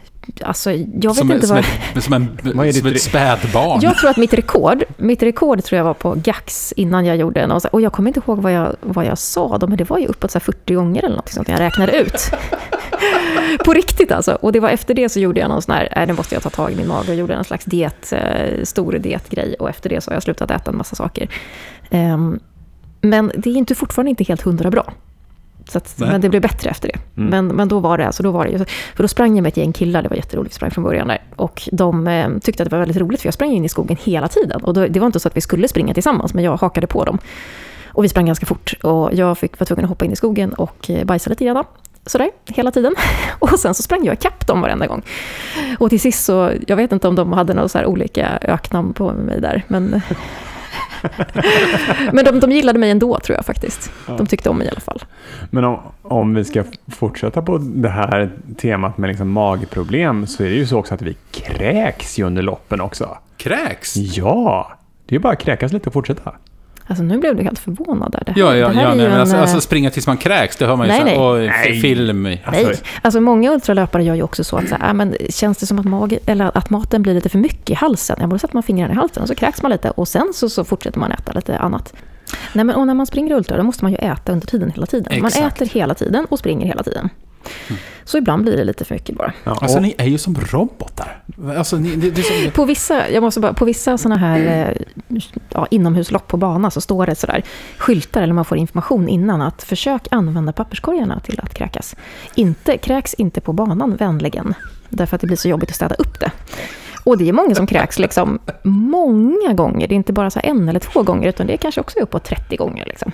Alltså, jag vet som, inte som vad... Ett, som, en, som ett spädbarn. Jag tror att mitt rekord, mitt rekord tror jag var på Gax innan jag gjorde en. Och jag kommer inte ihåg vad jag, vad jag sa då, men det var ju uppåt så 40 gånger eller något sånt jag räknade ut. på riktigt alltså. Och det var efter det så gjorde jag någon sån här, äh, nu måste jag ta tag i min mage och gjorde en slags diet, eh, stor dietgrej. Och efter det så har jag slutat äta en massa saker. Um, men det är inte fortfarande inte helt hundra bra. Så att, men det blev bättre efter det. Mm. Men, men då var det, alltså, då var det för då sprang jag med ett gäng killar, det var jätteroligt, sprang från början där. Och de eh, tyckte att det var väldigt roligt, för jag sprang in i skogen hela tiden. Och då, det var inte så att vi skulle springa tillsammans, men jag hakade på dem. Och vi sprang ganska fort och jag fick, var tvungen att hoppa in i skogen och eh, bajsa lite grann. Sådär, hela tiden. Och sen så sprang jag ikapp dem varenda gång. Och till sist så, jag vet inte om de hade några så olika öknamn på mig där, men Men de, de gillade mig ändå tror jag faktiskt. De tyckte om mig i alla fall. Men om, om vi ska fortsätta på det här temat med liksom magproblem så är det ju så också att vi kräks ju under loppen också. Kräks? Ja, det är bara att kräkas lite och fortsätta. Alltså nu blev du helt förvånad där. Det här, ja, ja, det här ja nej, men alltså, en, alltså, springa tills man kräks, det hör man ju nej, så, nej. Och film. Alltså. Nej, alltså många ultralöpare gör ju också så att så här, men känns det som att, mag, eller att maten blir lite för mycket i halsen, ja, då sätter man fingrarna i halsen och så kräks man lite och sen så, så fortsätter man äta lite annat. Nej, men, och när man springer ultra då måste man ju äta under tiden hela tiden. Exakt. Man äter hela tiden och springer hela tiden. Så ibland blir det lite för mycket bara. Ja, alltså ni är ju som robotar. Alltså, ni, det, det som... På vissa, jag måste bara, på vissa sådana här eh, ja, inomhuslopp på bana så står det sådär skyltar eller man får information innan att försök använda papperskorgarna till att kräkas. Inte, kräks inte på banan vänligen. Därför att det blir så jobbigt att städa upp det. Och det är många som kräks liksom många gånger. Det är inte bara så en eller två gånger, utan det är kanske också uppåt 30 gånger. Liksom.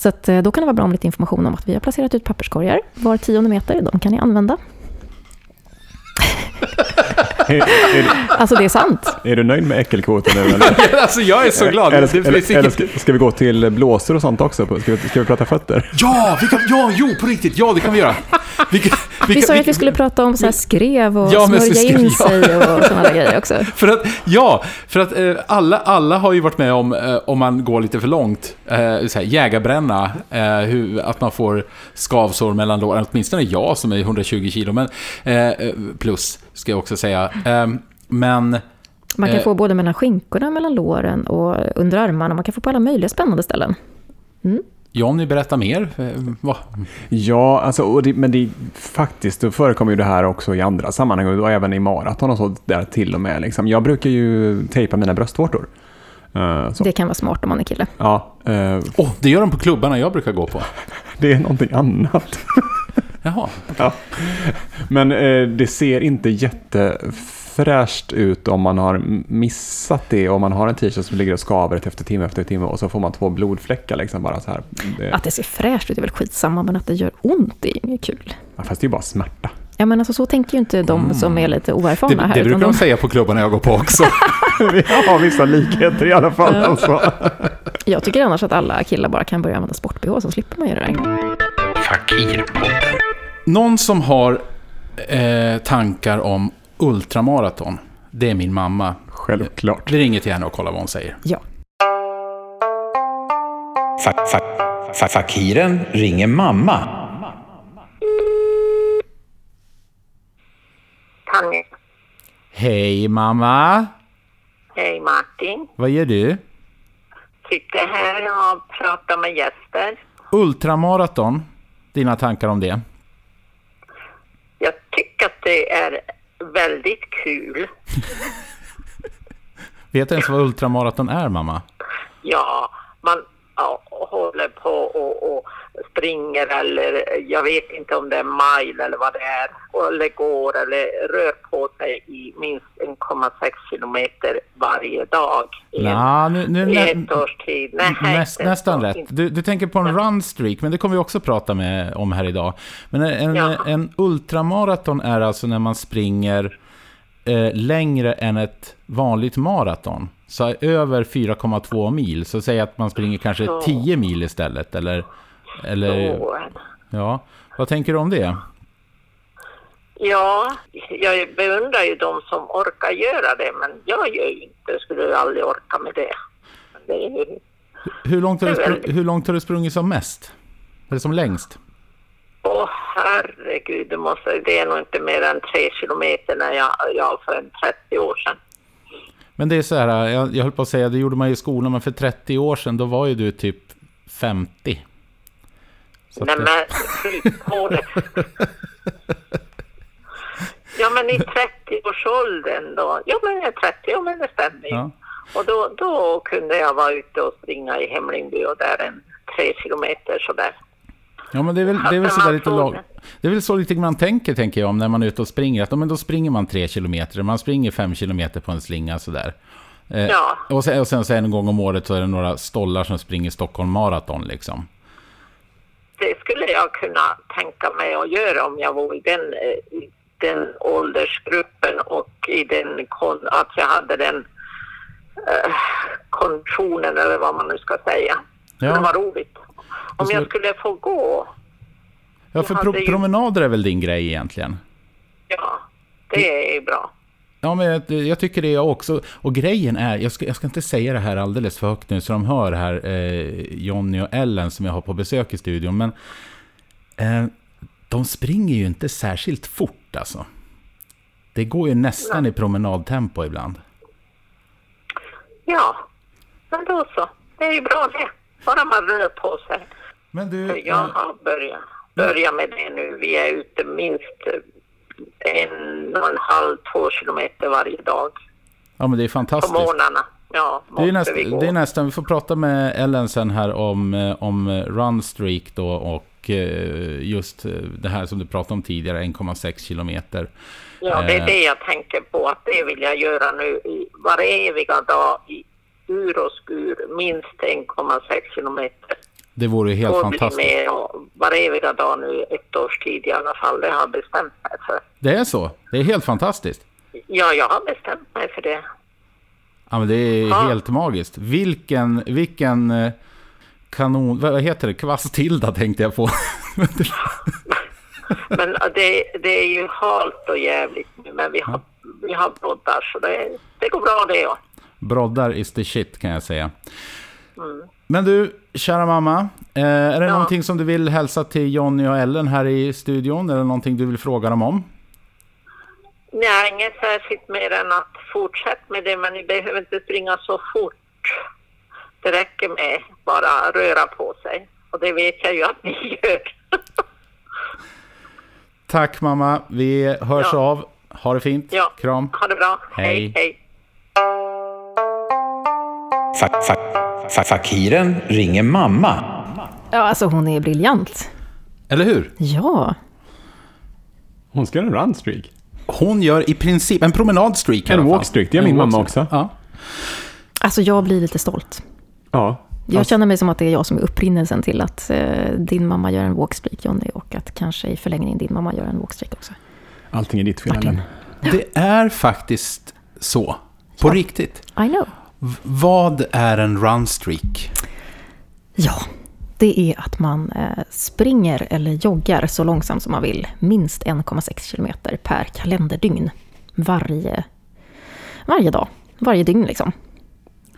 Så att, eh, då kan det vara bra med lite information om att vi har placerat ut papperskorgar var tionde meter. De kan ni använda. är, är, alltså det är sant. Är du nöjd med äckelkvoten nu eller? alltså jag är så glad. Eller, eller, eller ska, ska, vi gå till blåsor och sånt också? Ska vi, ska vi prata fötter? Ja, vi kan, ja, jo, på riktigt. Ja, det kan vi göra. Vi, kan, vi, vi sa ju att vi skulle prata om så här skrev och ja, smörja in sig och sådana grejer också. För att, ja, för att eh, alla, alla har ju varit med om, eh, om man går lite för långt, eh, så här, jägarbränna, eh, hur, att man får skavsår mellan låren, åtminstone jag som är 120 kilo, men, eh, plus ska jag också säga. Ehm, men... Man kan få både mellan skinkorna, mellan låren och under armarna. Man kan få på alla möjliga spännande ställen. Mm. Johnny, berätta mer. Eh, va? Ja, alltså, det, men det faktiskt det förekommer ju det här också i andra sammanhang och även i maraton och så där till och med. Liksom. Jag brukar ju tejpa mina bröstvårtor. Uh, det kan vara smart om man är kille. Ja. Uh, oh, det gör de på klubbarna jag brukar gå på. det är någonting annat. Jaha. Okay. Ja. Men uh, det ser inte jätte fräscht ut om man har missat det och man har en t-shirt som ligger och skaver efter timme efter timme och så får man två blodfläckar liksom bara så här. Det... Att det ser fräscht ut är väl skitsamma, men att det gör ont det är inget kul. Ja, fast det är ju bara smärta. Ja, men alltså så tänker ju inte de mm. som är lite oerfarna det, här. Det brukar de säga på klubbarna jag går på också. Vi har vissa likheter i alla fall. Alltså. Jag tycker annars att alla killar bara kan börja använda sport-bh, så slipper man göra det. Någon som har eh, tankar om ultramaraton. Det är min mamma. Självklart. Vi ringer till henne och kollar vad hon säger. Ja. Fakiren ringer mamma. Hej mamma. Hej Martin. Vad gör du? Sitter här och pratar med gäster. Ultramaraton. Dina tankar om det? Jag tycker att det är väldigt kul. Vet du ens vad ultramaraton är, mamma? Ja, man ja, håller på och, och, springer eller jag vet inte om det är mile eller vad det är, eller går eller rör på sig i minst 1,6 kilometer varje dag i Nå, nu, nu, ett års tid. Nej, näst, nästan rätt. Du, du, tänker på en run streak, men det kommer vi också prata med om här idag. Men en, ja. en ultramaraton är alltså när man springer eh, längre än ett vanligt maraton. Så över 4,2 mil, så säg att man springer kanske så. 10 mil istället. Eller, eller, ja, vad tänker du om det? Ja, jag beundrar ju de som orkar göra det, men jag gör ju inte, skulle aldrig orka med det. det ju, hur, långt har du hur långt har du sprungit som mest? Eller som längst? Åh herregud, det, måste, det är nog inte mer än tre kilometer när jag, jag för en 30 år sedan. Men det är så här, jag, jag höll på att säga, det gjorde man ju i skolan, men för 30 år sedan då var ju du typ 50. Så Nej men, det. Ja men i 30-årsåldern då, ja men jag är 30, ja men det stämmer ja. Och då, då kunde jag vara ute och springa i Hemlingby och där en tre kilometer sådär. Ja, men det är väl, det är väl sådär lite lag... Det är väl så lite man tänker, tänker jag, om när man är ute och springer. Att men då springer man tre kilometer, man springer fem kilometer på en slinga sådär. Eh, ja. Och sen, och sen så en gång om året så är det några stollar som springer Stockholm Marathon liksom. Det skulle jag kunna tänka mig att göra om jag var i den, eh, i den åldersgruppen och i den, att jag hade den eh, konditionen eller vad man nu ska säga. Ja. Det var roligt. Om jag skulle få gå. Ja, för pro promenader är väl din grej egentligen? Ja, det är bra. Ja, men jag, jag, tycker det också. Och grejen är, jag ska, jag ska inte säga det här alldeles för högt nu så de hör här, eh, Jonny och Ellen som jag har på besök i studion. Men eh, de springer ju inte särskilt fort alltså. Det går ju nästan Nej. i promenadtempo ibland. Ja, men då så. Det är ju bra det. Bara man rör på sig. Men du, jag har börjat, börjat med det nu. Vi är ute minst en och en halv, två kilometer varje dag. Ja, men det är fantastiskt. På morgnarna. Ja, det är, näst, det är nästan, vi får prata med Ellen sen här om, eh, om Runstreak då och eh, just eh, det här som du pratade om tidigare, 1,6 kilometer. Ja, det är det jag tänker på, att det vill jag göra nu i var eviga dag i ur och skur, minst 1,6 kilometer. Det vore helt och fantastiskt. Bli med och var eviga dag nu ett års tid i alla fall. Det har jag bestämt mig för. Det är så? Det är helt fantastiskt? Ja, jag har bestämt mig för det. Ja, men det är ja. helt magiskt. Vilken, vilken eh, kanon... Vad heter det? Kvastilda tänkte jag på. men det, det är ju halt och jävligt nu, men vi har, ja. vi har broddar så det, det går bra det ja. Broddar is the shit kan jag säga. Mm. Men du, kära mamma. Eh, är det ja. någonting som du vill hälsa till Jonny och Ellen här i studion? Eller någonting du vill fråga dem om? Nej, inget särskilt mer än att fortsätta med det, men ni behöver inte springa så fort. Det räcker med bara röra på sig. Och det vet jag ju att ni gör. Tack mamma, vi hörs ja. av. Ha det fint. Ja. Kram. Ha det bra. Hej. hej. Fak, fak, fak, fakiren ringer mamma. Ja, alltså hon är briljant. Eller hur? Ja. Hon ska göra en runstreak. Hon gör i princip en promenadstreak. En walkstreak, det gör min mamma också. Ja. Alltså jag blir lite stolt. Ja. Jag alltså. känner mig som att det är jag som är upprinnelsen till att eh, din mamma gör en walkstreak, Jonny, och att kanske i förlängningen din mamma gör en walkstreak också. Allting är ditt fel, Ellen. Det är faktiskt så. På ja. riktigt. I know. Vad är en runstreak? Ja, det är att man eh, springer eller joggar så långsamt som man vill, minst 1,6 km per kalenderdygn. Varje, varje dag, varje dygn liksom.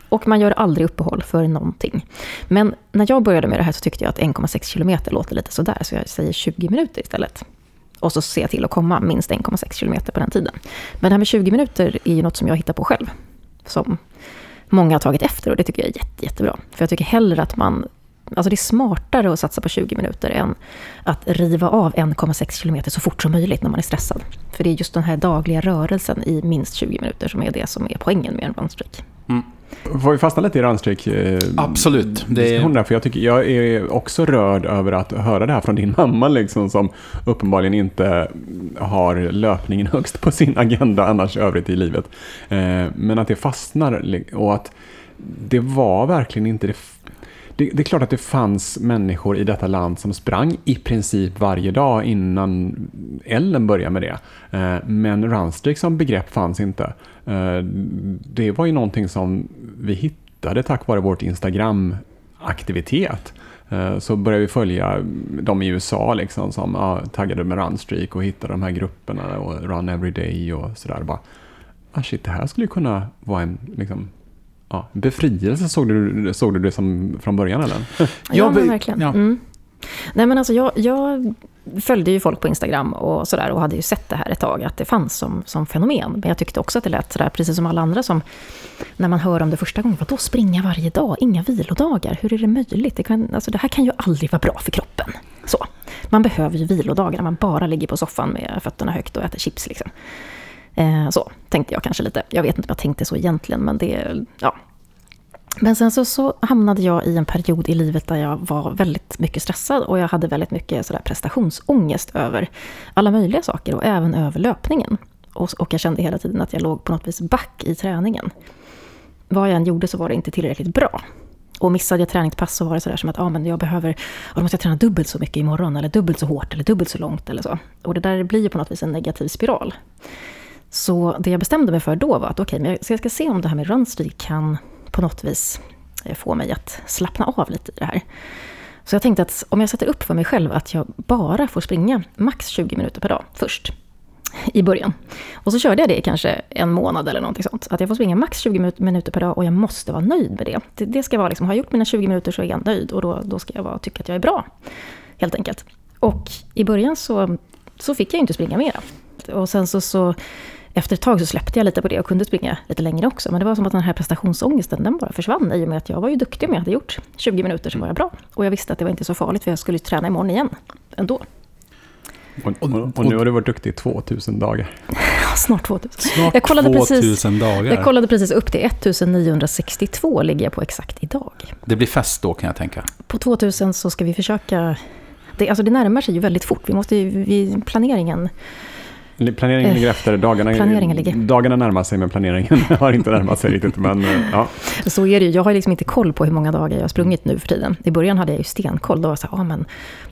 Och man gör aldrig uppehåll för någonting. Men när jag började med det här så tyckte jag att 1,6 km låter lite sådär, så jag säger 20 minuter istället. Och så ser jag till att komma minst 1,6 km på den tiden. Men det här med 20 minuter är ju något som jag hittar på själv. Som många har tagit efter och det tycker jag är jätte, jättebra. För jag tycker hellre att man Alltså det är smartare att satsa på 20 minuter än att riva av 1,6 km så fort som möjligt när man är stressad. För det är just den här dagliga rörelsen i minst 20 minuter som är det som är poängen med en runstreak. Mm. Får vi fastna lite i runstreak? Eh, Absolut. Det är... för jag, tycker, jag är också rörd över att höra det här från din mamma, liksom, som uppenbarligen inte har löpningen högst på sin agenda annars övrigt i livet. Eh, men att det fastnar och att det var verkligen inte det det, det, är klart att det fanns människor i detta land som sprang i princip varje dag innan Ellen började med det. Eh, men runstreak som begrepp fanns inte. Eh, det var ju någonting som vi hittade tack vare vårt Instagram-aktivitet. Eh, så började vi följa de i USA liksom, som ja, taggade med runstreak och hittade de här grupperna och run every day och sådär. Bara, ah shit, det här skulle kunna vara en liksom, ja, befrielse såg du, såg du det som från början eller? Ja, men verkligen. Ja. Mm. Nej men alltså jag, jag följde ju folk på Instagram och sådär och hade ju sett det här ett tag, att det fanns som, som fenomen. Men jag tyckte också att det lät sådär, precis som alla andra som, när man hör om det första gången, vadå springa varje dag, inga vilodagar, hur är det möjligt? Det, kan, alltså det här kan ju aldrig vara bra för kroppen. Så. Man behöver ju vilodagar när man bara ligger på soffan med fötterna högt och äter chips. Liksom. Eh, så tänkte jag kanske lite. Jag vet inte om jag tänkte så egentligen, men det, ja. Men sen så, så hamnade jag i en period i livet där jag var väldigt mycket stressad och jag hade väldigt mycket sådär prestationsångest över alla möjliga saker och även över löpningen. Och, och jag kände hela tiden att jag låg på något vis back i träningen. Vad jag än gjorde så var det inte tillräckligt bra. Och missade jag träningspass så var det sådär som att ah, men jag behöver, då måste jag träna dubbelt så mycket imorgon, eller dubbelt så hårt, eller dubbelt så långt eller så. Och det där blir ju på något vis en negativ spiral. Så det jag bestämde mig för då var att okej, okay, jag ska se om det här med runstreak kan på något vis eh, få mig att slappna av lite i det här. Så jag tänkte att om jag sätter upp för mig själv att jag bara får springa max 20 minuter per dag först, i början. Och så körde jag det i kanske en månad eller någonting sånt. Att jag får springa max 20 minuter per dag och jag måste vara nöjd med det. Det, det ska vara liksom, har jag gjort mina 20 minuter så är jag nöjd och då, då ska jag vara, tycka att jag är bra. Helt enkelt. Och i början så, så fick jag inte springa mera. Och sen så, så efter ett tag så släppte jag lite på det och kunde springa lite längre också. Men det var som att den här prestationsångesten, den bara försvann i och med att jag var ju duktig om jag hade gjort 20 minuter så var jag bra. Och jag visste att det var inte så farligt för jag skulle träna imorgon igen ändå. Och, och, och nu har du varit duktig i 2000 dagar. Snart 2000. Snart jag kollade 2000 precis, dagar. Jag kollade precis upp det. 1962 ligger jag på exakt idag. Det blir fest då kan jag tänka. På 2000 så ska vi försöka... Det, alltså det närmar sig ju väldigt fort. Vi måste ju, planeringen Planeringen ligger efter, dagarna, planeringen ligger. dagarna närmar sig men planeringen har inte närmat sig riktigt. Men, eh, ja. Så är det ju. Jag har liksom inte koll på hur många dagar jag har sprungit nu för tiden. I början hade jag ju stenkoll. Då var så här, ah, men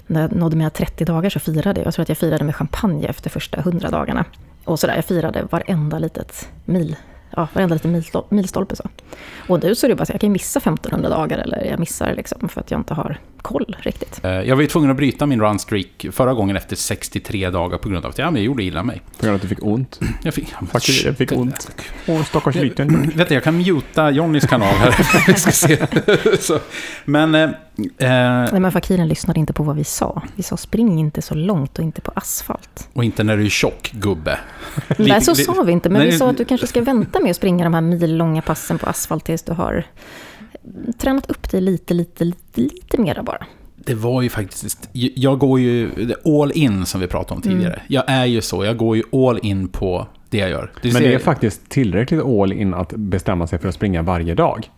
när jag nådde mina 30 dagar så firade jag. Jag tror att jag firade med champagne efter första 100 dagarna. Och sådär, jag firade varenda litet mil ja, varenda liten milstolpe. Så. Och nu så är det bara så jag kan missa 1500 dagar eller jag missar liksom för att jag inte har koll riktigt. Eh, jag var ju tvungen att bryta min runstreak förra gången efter 63 dagar på grund av att jag gjorde illa mig. På grund av att du fick ont? Jag fick, Faktiskt, jag fick ont. Åh, stackars liten. Vet du, jag kan muta Johnnys kanal här. vi ska se. så, men... Eh, Nej, men Fakiren lyssnade inte på vad vi sa. Vi sa spring inte så långt och inte på asfalt. Och inte när du är tjock, gubbe. Nej, så sa vi inte. Men vi sa att du kanske ska vänta med att springa de här millånga passen på asfalt tills du har tränat upp dig lite, lite, lite, lite mera bara. Det var ju faktiskt, jag går ju all in som vi pratade om tidigare. Mm. Jag är ju så, jag går ju all in på det jag gör. Det Men det är faktiskt tillräckligt all in att bestämma sig för att springa varje dag.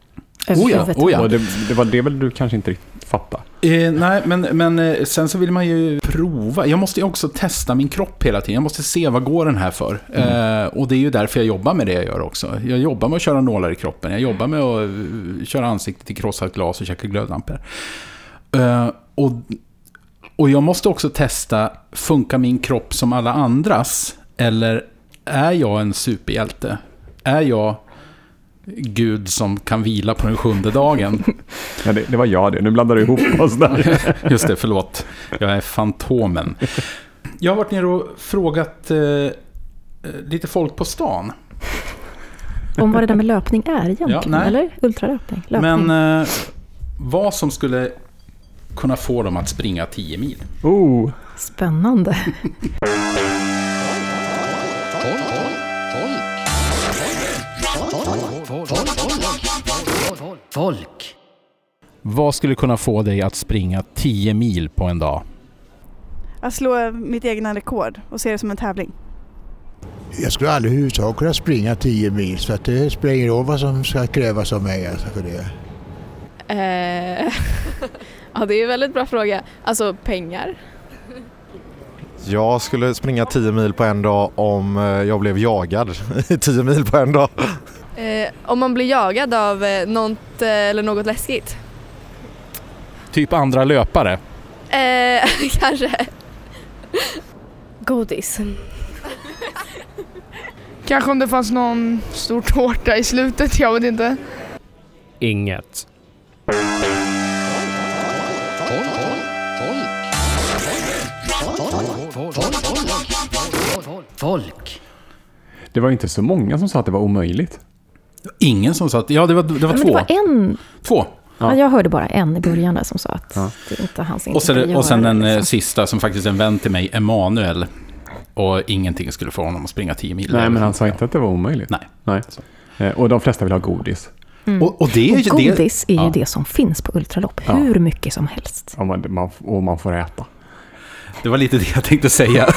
Oh ja, oh ja. Det, det, var det väl du kanske inte riktigt fattade? Eh, nej, men, men eh, sen så vill man ju prova. Jag måste ju också testa min kropp hela tiden. Jag måste se vad går den här för. Mm. Eh, och det är ju därför jag jobbar med det jag gör också. Jag jobbar med att köra nålar i kroppen. Jag jobbar med att uh, köra ansiktet i krossat glas och käka glödlampor. Eh, och, och jag måste också testa, funkar min kropp som alla andras? Eller är jag en superhjälte? Är jag Gud som kan vila på den sjunde dagen? Ja, det, det var jag det. Nu blandar du ihop oss där. Just det, förlåt. Jag är Fantomen. Jag har varit nere och frågat eh, lite folk på stan. Om vad det där med löpning är egentligen, ja, eller? Ultralöpning? Löpning. Men eh, vad som skulle kunna få dem att springa 10 mil. Oh. Spännande. Folk. Vad skulle kunna få dig att springa 10 mil på en dag? Att slå mitt egna rekord och se det som en tävling. Jag skulle aldrig överhuvudtaget kunna springa 10 mil så att det spelar ingen roll vad som ska krävas av mig. Alltså för det. Eh, ja, det är en väldigt bra fråga. Alltså pengar. Jag skulle springa 10 mil på en dag om eh, jag blev jagad 10 mil på en dag. Eh, om man blir jagad av eh, något eh, eller något läskigt? Typ andra löpare? Eh, kanske. Godis. Kanske om det fanns någon stor tårta i slutet, jag vet inte. Inget. Folk. Det var inte så många som sa att det var omöjligt. Ingen som sa att... Ja, det var, det var två. Det var en. Två. Ja. jag hörde bara en i början där som sa att ja. det inte hans och sen, och sen den liksom. sista som faktiskt är en vän till mig, Emanuel. Och ingenting skulle få honom att springa tio mil. Nej, men han sa inte att det var omöjligt. Nej. Nej. Eh, och de flesta vill ha godis. Mm. Och, och, det är och godis det, är ju ja. det som finns på ultralopp. Hur mycket som helst. Och man, man, och man får äta. Det var lite det jag tänkte säga.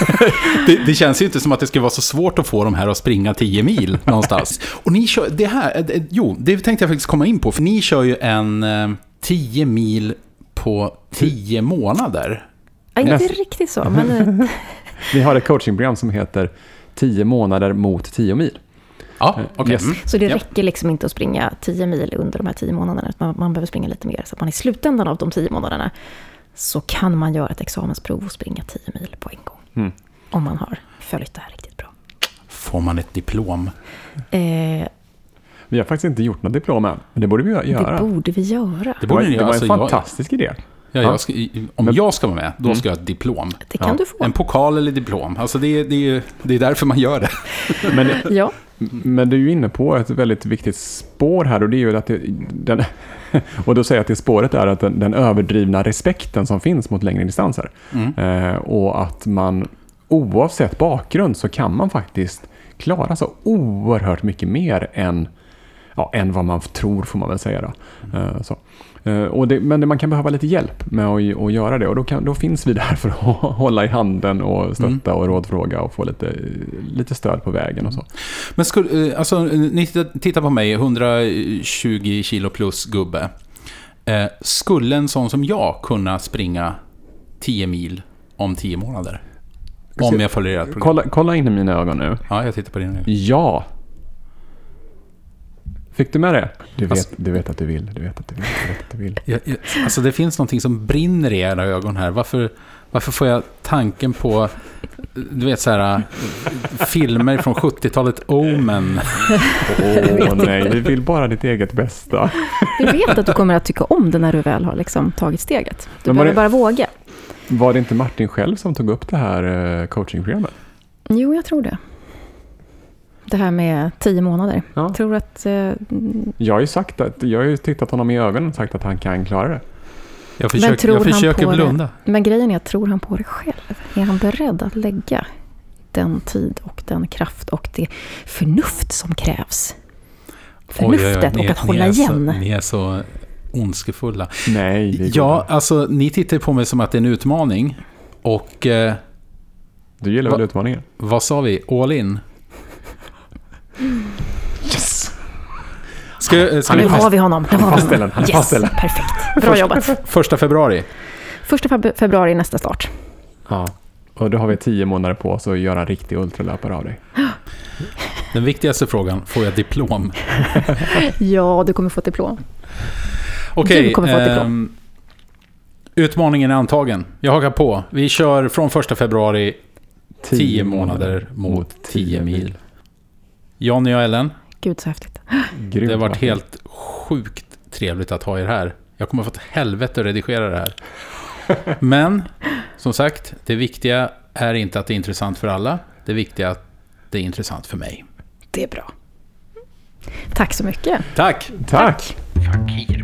Det, det, känns ju inte som att det skulle vara så svårt att få de här att springa 10 mil någonstans. Och ni kör, det här, eh, eh, jo, det tänkte jag faktiskt komma in på. För ni kör ju en 10 eh, mil på 10 månader. Ja, inte riktigt så, men... Vi har ett coachingprogram som heter 10 månader mot 10 mil. Ja, okay. Yes. Mm. Så det räcker liksom inte att springa 10 mil under de här 10 månaderna. Man, man behöver springa lite mer. Så att man i slutändan av de 10 månaderna så kan man göra ett examensprov och springa 10 mil på en gång. Mm. Om man har följt det här riktigt bra. Får man ett diplom? Eh, vi har faktiskt inte gjort något diplom än, men det borde vi göra. Det borde vi göra. Det, borde det var, det var alltså, en fantastisk jag, idé. Ja, jag ska, om jag ska vara med, då mm. ska jag ha ett diplom. Det kan ja. du få. En pokal eller diplom. Alltså det, det, det är därför man gör det. Men, ja. Men du är ju inne på ett väldigt viktigt spår här och det är ju att det, den, och då säger jag att det spåret är att den, den överdrivna respekten som finns mot längre distanser. Mm. Eh, och att man oavsett bakgrund så kan man faktiskt klara så oerhört mycket mer än, ja, än vad man tror får man väl säga. Då. Mm. Eh, så. Eh, det, men man kan behöva lite hjälp med att, att göra det och då, kan, då, finns vi där för att hålla i handen och stötta mm. och rådfråga och få lite, lite stöd på vägen och så. Men skulle, eh, alltså, ni tittar på mig, 120 kilo plus gubbe. Eh, skulle en sån som jag kunna springa 10 mil om 10 månader? Om jag följer ert program. Kolla, kolla in i mina ögon nu. Ja, jag tittar på dina ögon. Ja, Fick du med det? Du vet, alltså, du vet att du vill. Du vet att du vill. Du vet att du vill. Jag, jag, alltså det finns någonting som brinner i era ögon här. Varför, varför får jag tanken på, du vet så här, filmer från 70-talet, Omen? Åh oh, nej, vi vill bara ditt eget bästa. Vi vet att du kommer att tycka om det när du väl har liksom tagit steget. Du behöver det, bara våga. Var det inte Martin själv som tog upp det här eh, coachingprogrammet? Jo, jag tror det det här med tio månader. Ja. Jag tror att... Eh, jag har ju sagt att, jag har ju tittat honom i ögonen och sagt att han kan klara det. Jag försöker, jag försöker blunda. Det? Men grejen är, tror han på det själv? Är han beredd att lägga den tid och den kraft och det förnuft som krävs? Förnuftet oj, oj, oj, ni, och att hålla ni igen. Så, ni är så ondskefulla. Nej, Ja, alltså ni tittar på mig som att det är en utmaning. Och eh, Du gillar Va- väl utmaningar? vad sa vi? All in? Yes! Ska, jag- ska Nu har vi honom. Nu har vi honom. han är Yes, perfekt. Bra jobbat. första februari? Första feb- februari nästa start. Ja. Och då har vi tio månader på oss att göra en riktig ultralöpare av dig. Den viktigaste frågan, får jag diplom? Ja, du kommer få ett diplom. Okej, Du kommer få ett diplom. ehm, utmaningen är antagen. Jag hakar på. Vi kör från första februari 10 månader mot 10 mil. Jonny och Ellen, Gud så häftigt. Grymt det har varit helt sjukt trevligt att ha er här. Jag kommer få ett helvete att redigera det här. Men, som sagt, det viktiga är inte att det är intressant för alla. Det viktiga är att det är intressant för mig. Det är bra. Tack så mycket. Tack! Tack! Fakir